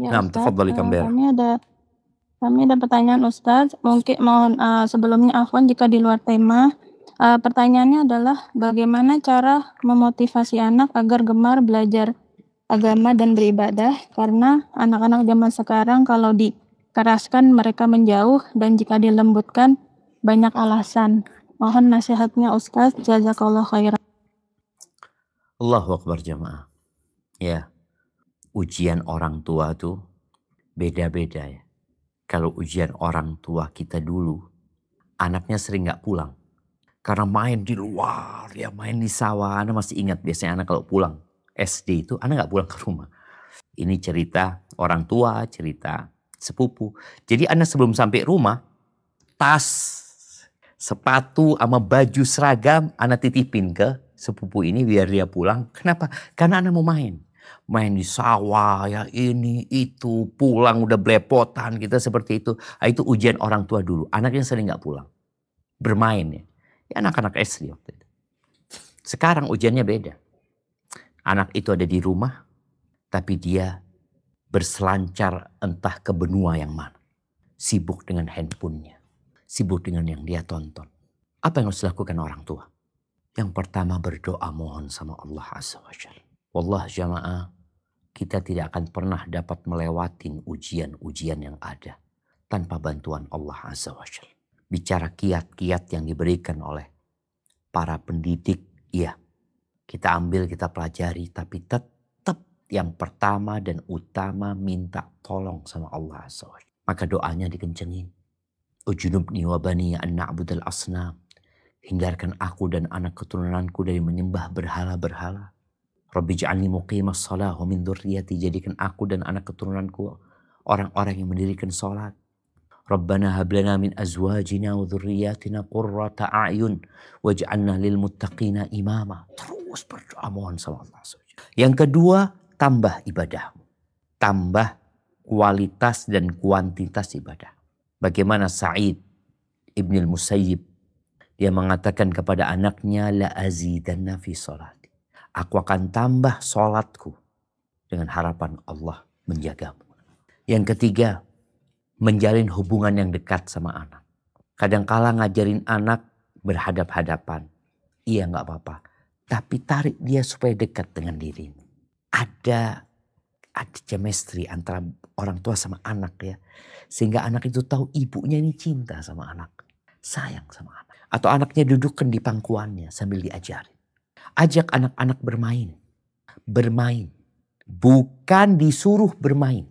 Ya, nah, tafadhali Canberra. Kami ada kami ada pertanyaan Ustaz. Mungkin mohon uh, sebelumnya afwan jika di luar tema. Uh, pertanyaannya adalah bagaimana cara memotivasi anak agar gemar belajar agama dan beribadah karena anak-anak zaman sekarang kalau di keraskan mereka menjauh dan jika dilembutkan banyak alasan. Mohon nasihatnya Ustaz, jazakallah khairan. Allahu Akbar jamaah. Ya, ujian orang tua tuh beda-beda ya. Kalau ujian orang tua kita dulu, anaknya sering nggak pulang. Karena main di luar, ya main di sawah. Anda masih ingat biasanya anak kalau pulang SD itu, anak nggak pulang ke rumah. Ini cerita orang tua, cerita sepupu. Jadi Anda sebelum sampai rumah, tas, sepatu sama baju seragam Anda titipin ke sepupu ini biar dia pulang. Kenapa? Karena Anda mau main. Main di sawah ya ini itu pulang udah belepotan kita seperti itu. Nah, itu ujian orang tua dulu. Anaknya sering nggak pulang. Bermain ya. Ya anak-anak SD waktu itu. Sekarang ujiannya beda. Anak itu ada di rumah tapi dia berselancar entah ke benua yang mana. Sibuk dengan handphonenya. Sibuk dengan yang dia tonton. Apa yang harus dilakukan orang tua? Yang pertama berdoa mohon sama Allah Azza wa Jal. Wallah jamaah, kita tidak akan pernah dapat melewati ujian-ujian yang ada tanpa bantuan Allah Azza wa Jal. Bicara kiat-kiat yang diberikan oleh para pendidik, iya. Kita ambil, kita pelajari, tapi tetap yang pertama dan utama minta tolong sama Allah SWT. Maka doanya dikencengin. Ujunubni wa bani an na'budal asnam. Hindarkan aku dan anak keturunanku dari menyembah berhala-berhala. Rabbi ja'alni muqimas salah wa min dhurriyati. Jadikan aku dan anak keturunanku orang-orang yang mendirikan salat. Rabbana hablana min azwajina wa dhurriyatina qurrata a'yun waj'alna lil muttaqina imama. Terus berdoa mohon sama Allah. Yang kedua, tambah ibadah. Tambah kualitas dan kuantitas ibadah. Bagaimana Sa'id Ibn al-Musayyib dia mengatakan kepada anaknya la azidanna fi salati. Aku akan tambah solatku dengan harapan Allah menjagamu. Yang ketiga, menjalin hubungan yang dekat sama anak. Kadangkala ngajarin anak berhadap-hadapan. Iya nggak apa-apa. Tapi tarik dia supaya dekat dengan dirimu ada ada chemistry antara orang tua sama anak ya. Sehingga anak itu tahu ibunya ini cinta sama anak. Sayang sama anak. Atau anaknya dudukkan di pangkuannya sambil diajarin. Ajak anak-anak bermain. Bermain. Bukan disuruh bermain.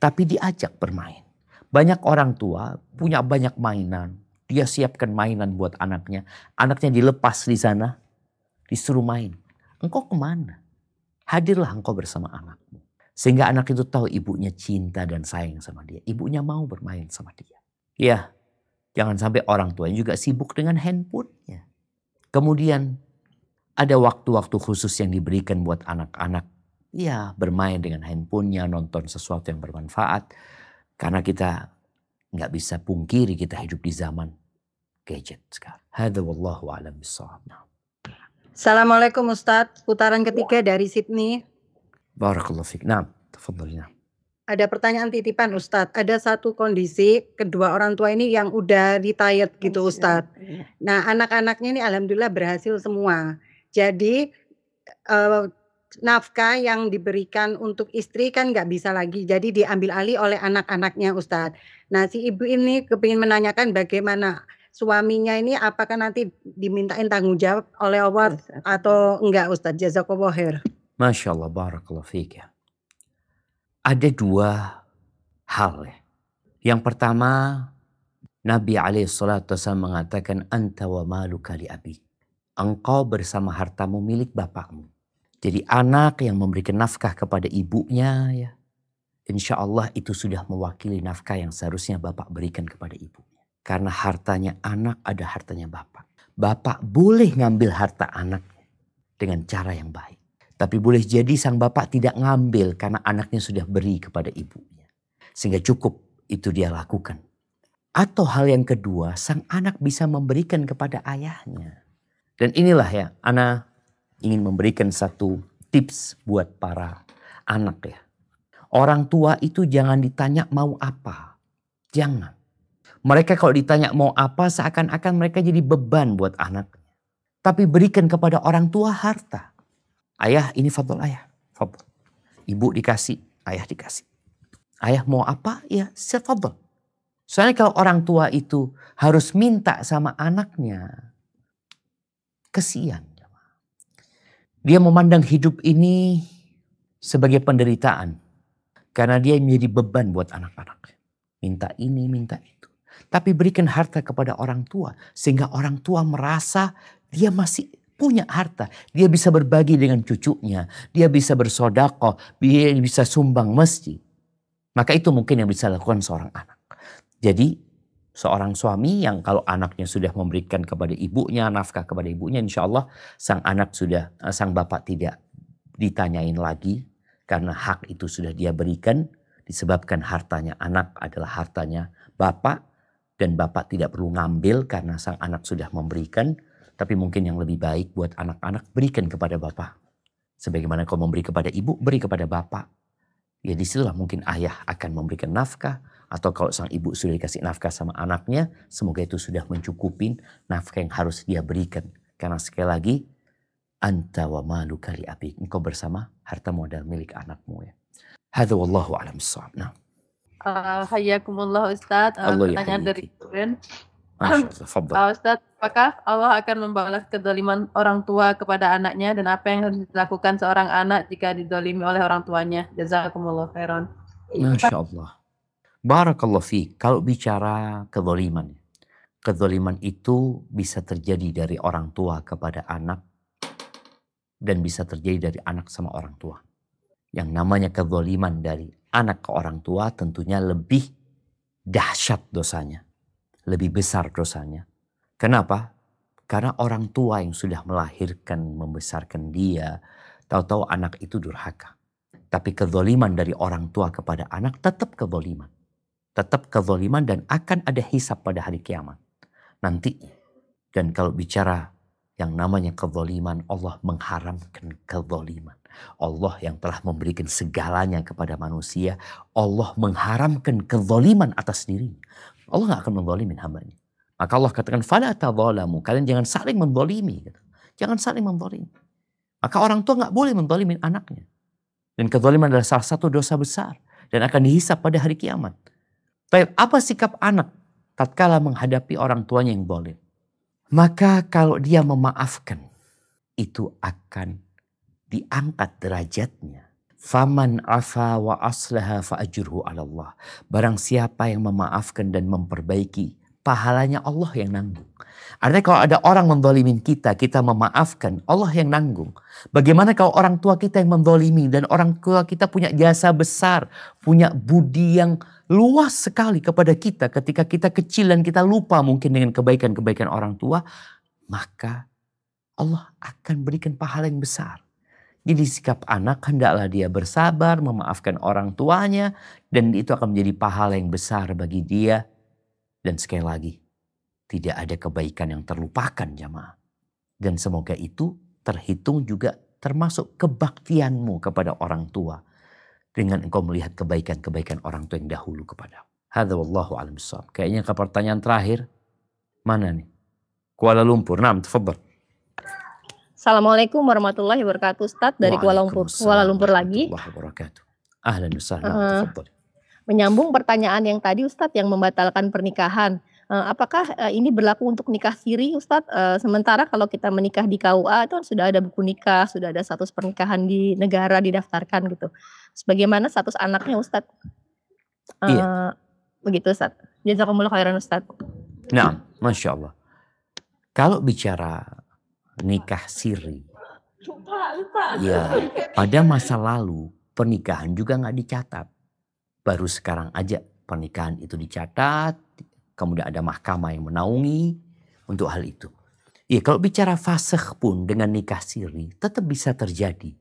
Tapi diajak bermain. Banyak orang tua punya banyak mainan. Dia siapkan mainan buat anaknya. Anaknya dilepas di sana. Disuruh main. Engkau ke mana? Hadirlah engkau bersama anakmu. Sehingga anak itu tahu ibunya cinta dan sayang sama dia. Ibunya mau bermain sama dia. Ya, jangan sampai orang tuanya juga sibuk dengan handphonenya. Kemudian ada waktu-waktu khusus yang diberikan buat anak-anak. Ya, bermain dengan handphonenya, nonton sesuatu yang bermanfaat. Karena kita nggak bisa pungkiri kita hidup di zaman gadget sekarang. Hada wallahu alam bisawab. Assalamualaikum Ustadz, putaran ketiga dari Sydney. Barakallahu fiik. Tafadhali. Nah. Ada pertanyaan titipan Ustadz. Ada satu kondisi kedua orang tua ini yang udah retired gitu Ustadz. Nah anak-anaknya ini alhamdulillah berhasil semua. Jadi uh, nafkah yang diberikan untuk istri kan nggak bisa lagi. Jadi diambil alih oleh anak-anaknya Ustadz. Nah si ibu ini kepingin menanyakan bagaimana suaminya ini apakah nanti dimintain tanggung jawab oleh Allah atau enggak Ustadz? Jazakallah khair. Masya Allah, barakallah ya. Ada dua hal ya. Yang pertama, Nabi alaihissalatu mengatakan, Anta wa maluka li abi. Engkau bersama hartamu milik bapakmu. Jadi anak yang memberikan nafkah kepada ibunya ya. Insya Allah itu sudah mewakili nafkah yang seharusnya bapak berikan kepada ibu. Karena hartanya anak ada hartanya bapak. Bapak boleh ngambil harta anak dengan cara yang baik. Tapi boleh jadi sang bapak tidak ngambil karena anaknya sudah beri kepada ibunya. Sehingga cukup itu dia lakukan. Atau hal yang kedua, sang anak bisa memberikan kepada ayahnya. Dan inilah ya, anak ingin memberikan satu tips buat para anak ya. Orang tua itu jangan ditanya mau apa. Jangan. Mereka kalau ditanya mau apa seakan-akan mereka jadi beban buat anak. Tapi berikan kepada orang tua harta. Ayah ini fadl ayah. Fadl. Ibu dikasih, ayah dikasih. Ayah mau apa? Ya sefadl. Soalnya kalau orang tua itu harus minta sama anaknya. Kesian. Dia memandang hidup ini sebagai penderitaan. Karena dia menjadi beban buat anak-anak. Minta ini, minta itu. Tapi berikan harta kepada orang tua. Sehingga orang tua merasa dia masih punya harta. Dia bisa berbagi dengan cucunya. Dia bisa bersodakoh. Dia bisa sumbang masjid. Maka itu mungkin yang bisa lakukan seorang anak. Jadi seorang suami yang kalau anaknya sudah memberikan kepada ibunya, nafkah kepada ibunya, insya Allah sang anak sudah, eh, sang bapak tidak ditanyain lagi. Karena hak itu sudah dia berikan. Disebabkan hartanya anak adalah hartanya bapak. Dan bapak tidak perlu ngambil karena sang anak sudah memberikan tapi mungkin yang lebih baik buat anak-anak berikan kepada bapak. Sebagaimana kau memberi kepada ibu, beri kepada bapak. Ya di situlah mungkin ayah akan memberikan nafkah. Atau kalau sang ibu sudah dikasih nafkah sama anaknya, semoga itu sudah mencukupin nafkah yang harus dia berikan. Karena sekali lagi, anta wa malu kali abik. Engkau bersama harta modal milik anakmu ya. Hadza wallahu alam Nah. Uh, Hayakumullah Ustaz. Uh, Allah pertanyaan dari. Pak Ustadz, apakah Allah akan membalas kedoliman orang tua kepada anaknya dan apa yang harus dilakukan seorang anak jika didolimi oleh orang tuanya? Jazakumullah khairan. Masya Allah. Barakallah fi. Kalau bicara kedoliman. Kedoliman itu bisa terjadi dari orang tua kepada anak. Dan bisa terjadi dari anak sama orang tua. Yang namanya kedoliman dari anak ke orang tua tentunya lebih dahsyat dosanya lebih besar dosanya. Kenapa? Karena orang tua yang sudah melahirkan, membesarkan dia, tahu-tahu anak itu durhaka. Tapi kezoliman dari orang tua kepada anak tetap kezoliman. Tetap kezoliman dan akan ada hisap pada hari kiamat. Nanti. Dan kalau bicara yang namanya kezoliman, Allah mengharamkan kezoliman. Allah yang telah memberikan segalanya kepada manusia, Allah mengharamkan kezoliman atas diri. Allah nggak akan menzalimin hambanya. Maka Allah katakan, Fala tadzalamu. Kalian jangan saling menzalimi. Gitu. Jangan saling menzalimi. Maka orang tua nggak boleh menzalimin anaknya. Dan kezaliman adalah salah satu dosa besar. Dan akan dihisap pada hari kiamat. Tapi apa sikap anak tatkala menghadapi orang tuanya yang boleh? Maka kalau dia memaafkan, itu akan diangkat derajatnya. Faman afa wa aslaha fa ajruhu ala Allah. Barang siapa yang memaafkan dan memperbaiki, pahalanya Allah yang nanggung. Artinya kalau ada orang mendolimin kita, kita memaafkan, Allah yang nanggung. Bagaimana kalau orang tua kita yang mendolimi dan orang tua kita punya jasa besar, punya budi yang luas sekali kepada kita ketika kita kecil dan kita lupa mungkin dengan kebaikan-kebaikan orang tua, maka Allah akan berikan pahala yang besar. Jadi sikap anak hendaklah dia bersabar, memaafkan orang tuanya, dan itu akan menjadi pahala yang besar bagi dia. Dan sekali lagi, tidak ada kebaikan yang terlupakan jamaah. Dan semoga itu terhitung juga termasuk kebaktianmu kepada orang tua dengan engkau melihat kebaikan-kebaikan orang tua yang dahulu kepada. Hadza wallahu alam Kayaknya ke pertanyaan terakhir mana nih? Kuala Lumpur. Nah, tafadhal. Assalamualaikum warahmatullahi wabarakatuh Ustaz dari Kuala Lumpur. Kuala Lumpur lagi. wabarakatuh. Ahlan uh, Menyambung pertanyaan yang tadi Ustadz yang membatalkan pernikahan. Uh, apakah uh, ini berlaku untuk nikah siri Ustadz? Uh, sementara kalau kita menikah di KUA itu kan sudah ada buku nikah, sudah ada status pernikahan di negara didaftarkan gitu. Sebagaimana status anaknya Ustadz? Uh, iya. Begitu Ustadz. Jazakumullah khairan Ustadz. Nah, Masya Allah. Kalau bicara nikah siri, ya pada masa lalu pernikahan juga nggak dicatat. Baru sekarang aja pernikahan itu dicatat, Kemudian ada mahkamah yang menaungi untuk hal itu. Ya kalau bicara fasih pun dengan nikah siri tetap bisa terjadi.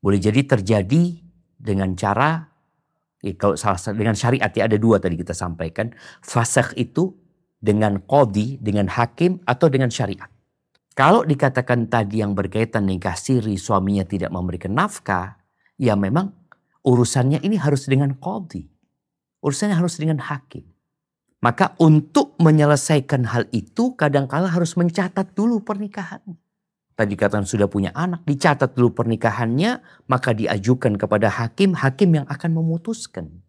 Boleh jadi terjadi dengan cara ya kalau salah dengan syariat ya ada dua tadi kita sampaikan. Fasih itu dengan kodi, dengan hakim atau dengan syariat. Kalau dikatakan tadi yang berkaitan nikah siri suaminya tidak memberikan nafkah, ya memang urusannya ini harus dengan kodi. Urusannya harus dengan hakim. Maka untuk menyelesaikan hal itu kadangkala harus mencatat dulu pernikahan. Tadi katakan sudah punya anak, dicatat dulu pernikahannya, maka diajukan kepada hakim, hakim yang akan memutuskan.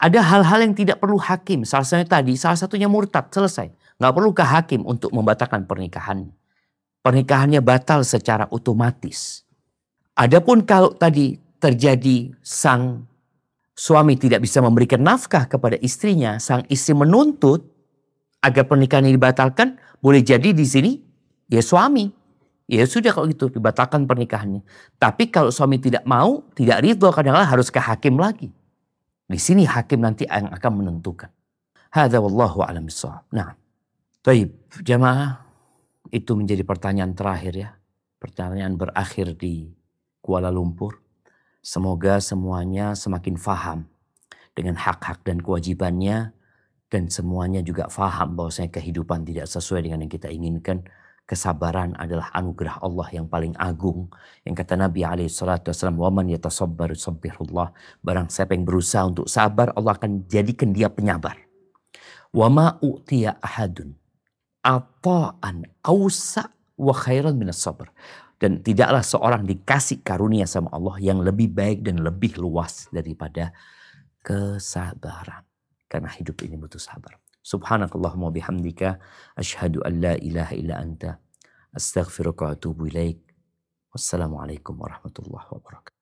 Ada hal-hal yang tidak perlu hakim, salah satunya tadi, salah satunya murtad, selesai. Nggak perlu ke hakim untuk membatalkan pernikahan. Pernikahannya batal secara otomatis. Adapun kalau tadi terjadi sang suami tidak bisa memberikan nafkah kepada istrinya, sang istri menuntut agar pernikahan ini dibatalkan, boleh jadi di sini ya suami. Ya sudah kalau gitu dibatalkan pernikahannya. Tapi kalau suami tidak mau, tidak ridho kadang-kadang harus ke hakim lagi. Di sini hakim nanti yang akan menentukan. Hadza wallahu a'lam Nah, baik jamaah itu menjadi pertanyaan terakhir ya. Pertanyaan berakhir di Kuala Lumpur. Semoga semuanya semakin faham dengan hak-hak dan kewajibannya dan semuanya juga faham bahwasanya kehidupan tidak sesuai dengan yang kita inginkan. Kesabaran adalah anugerah Allah yang paling agung. Yang kata Nabi alaihi salatu wasallam. Barang siapa yang berusaha untuk sabar, Allah akan jadikan dia penyabar. Wa ma u'tiya ahadun ata'an awsa wa khairan minas sabr. Dan tidaklah seorang dikasih karunia sama Allah yang lebih baik dan lebih luas daripada kesabaran. Karena hidup ini butuh sabar. Subhanakallahumma bihamdika. Ashadu an la ilaha illa anta. Astaghfiruka wa atubu ilaik. Wassalamualaikum warahmatullahi wabarakatuh.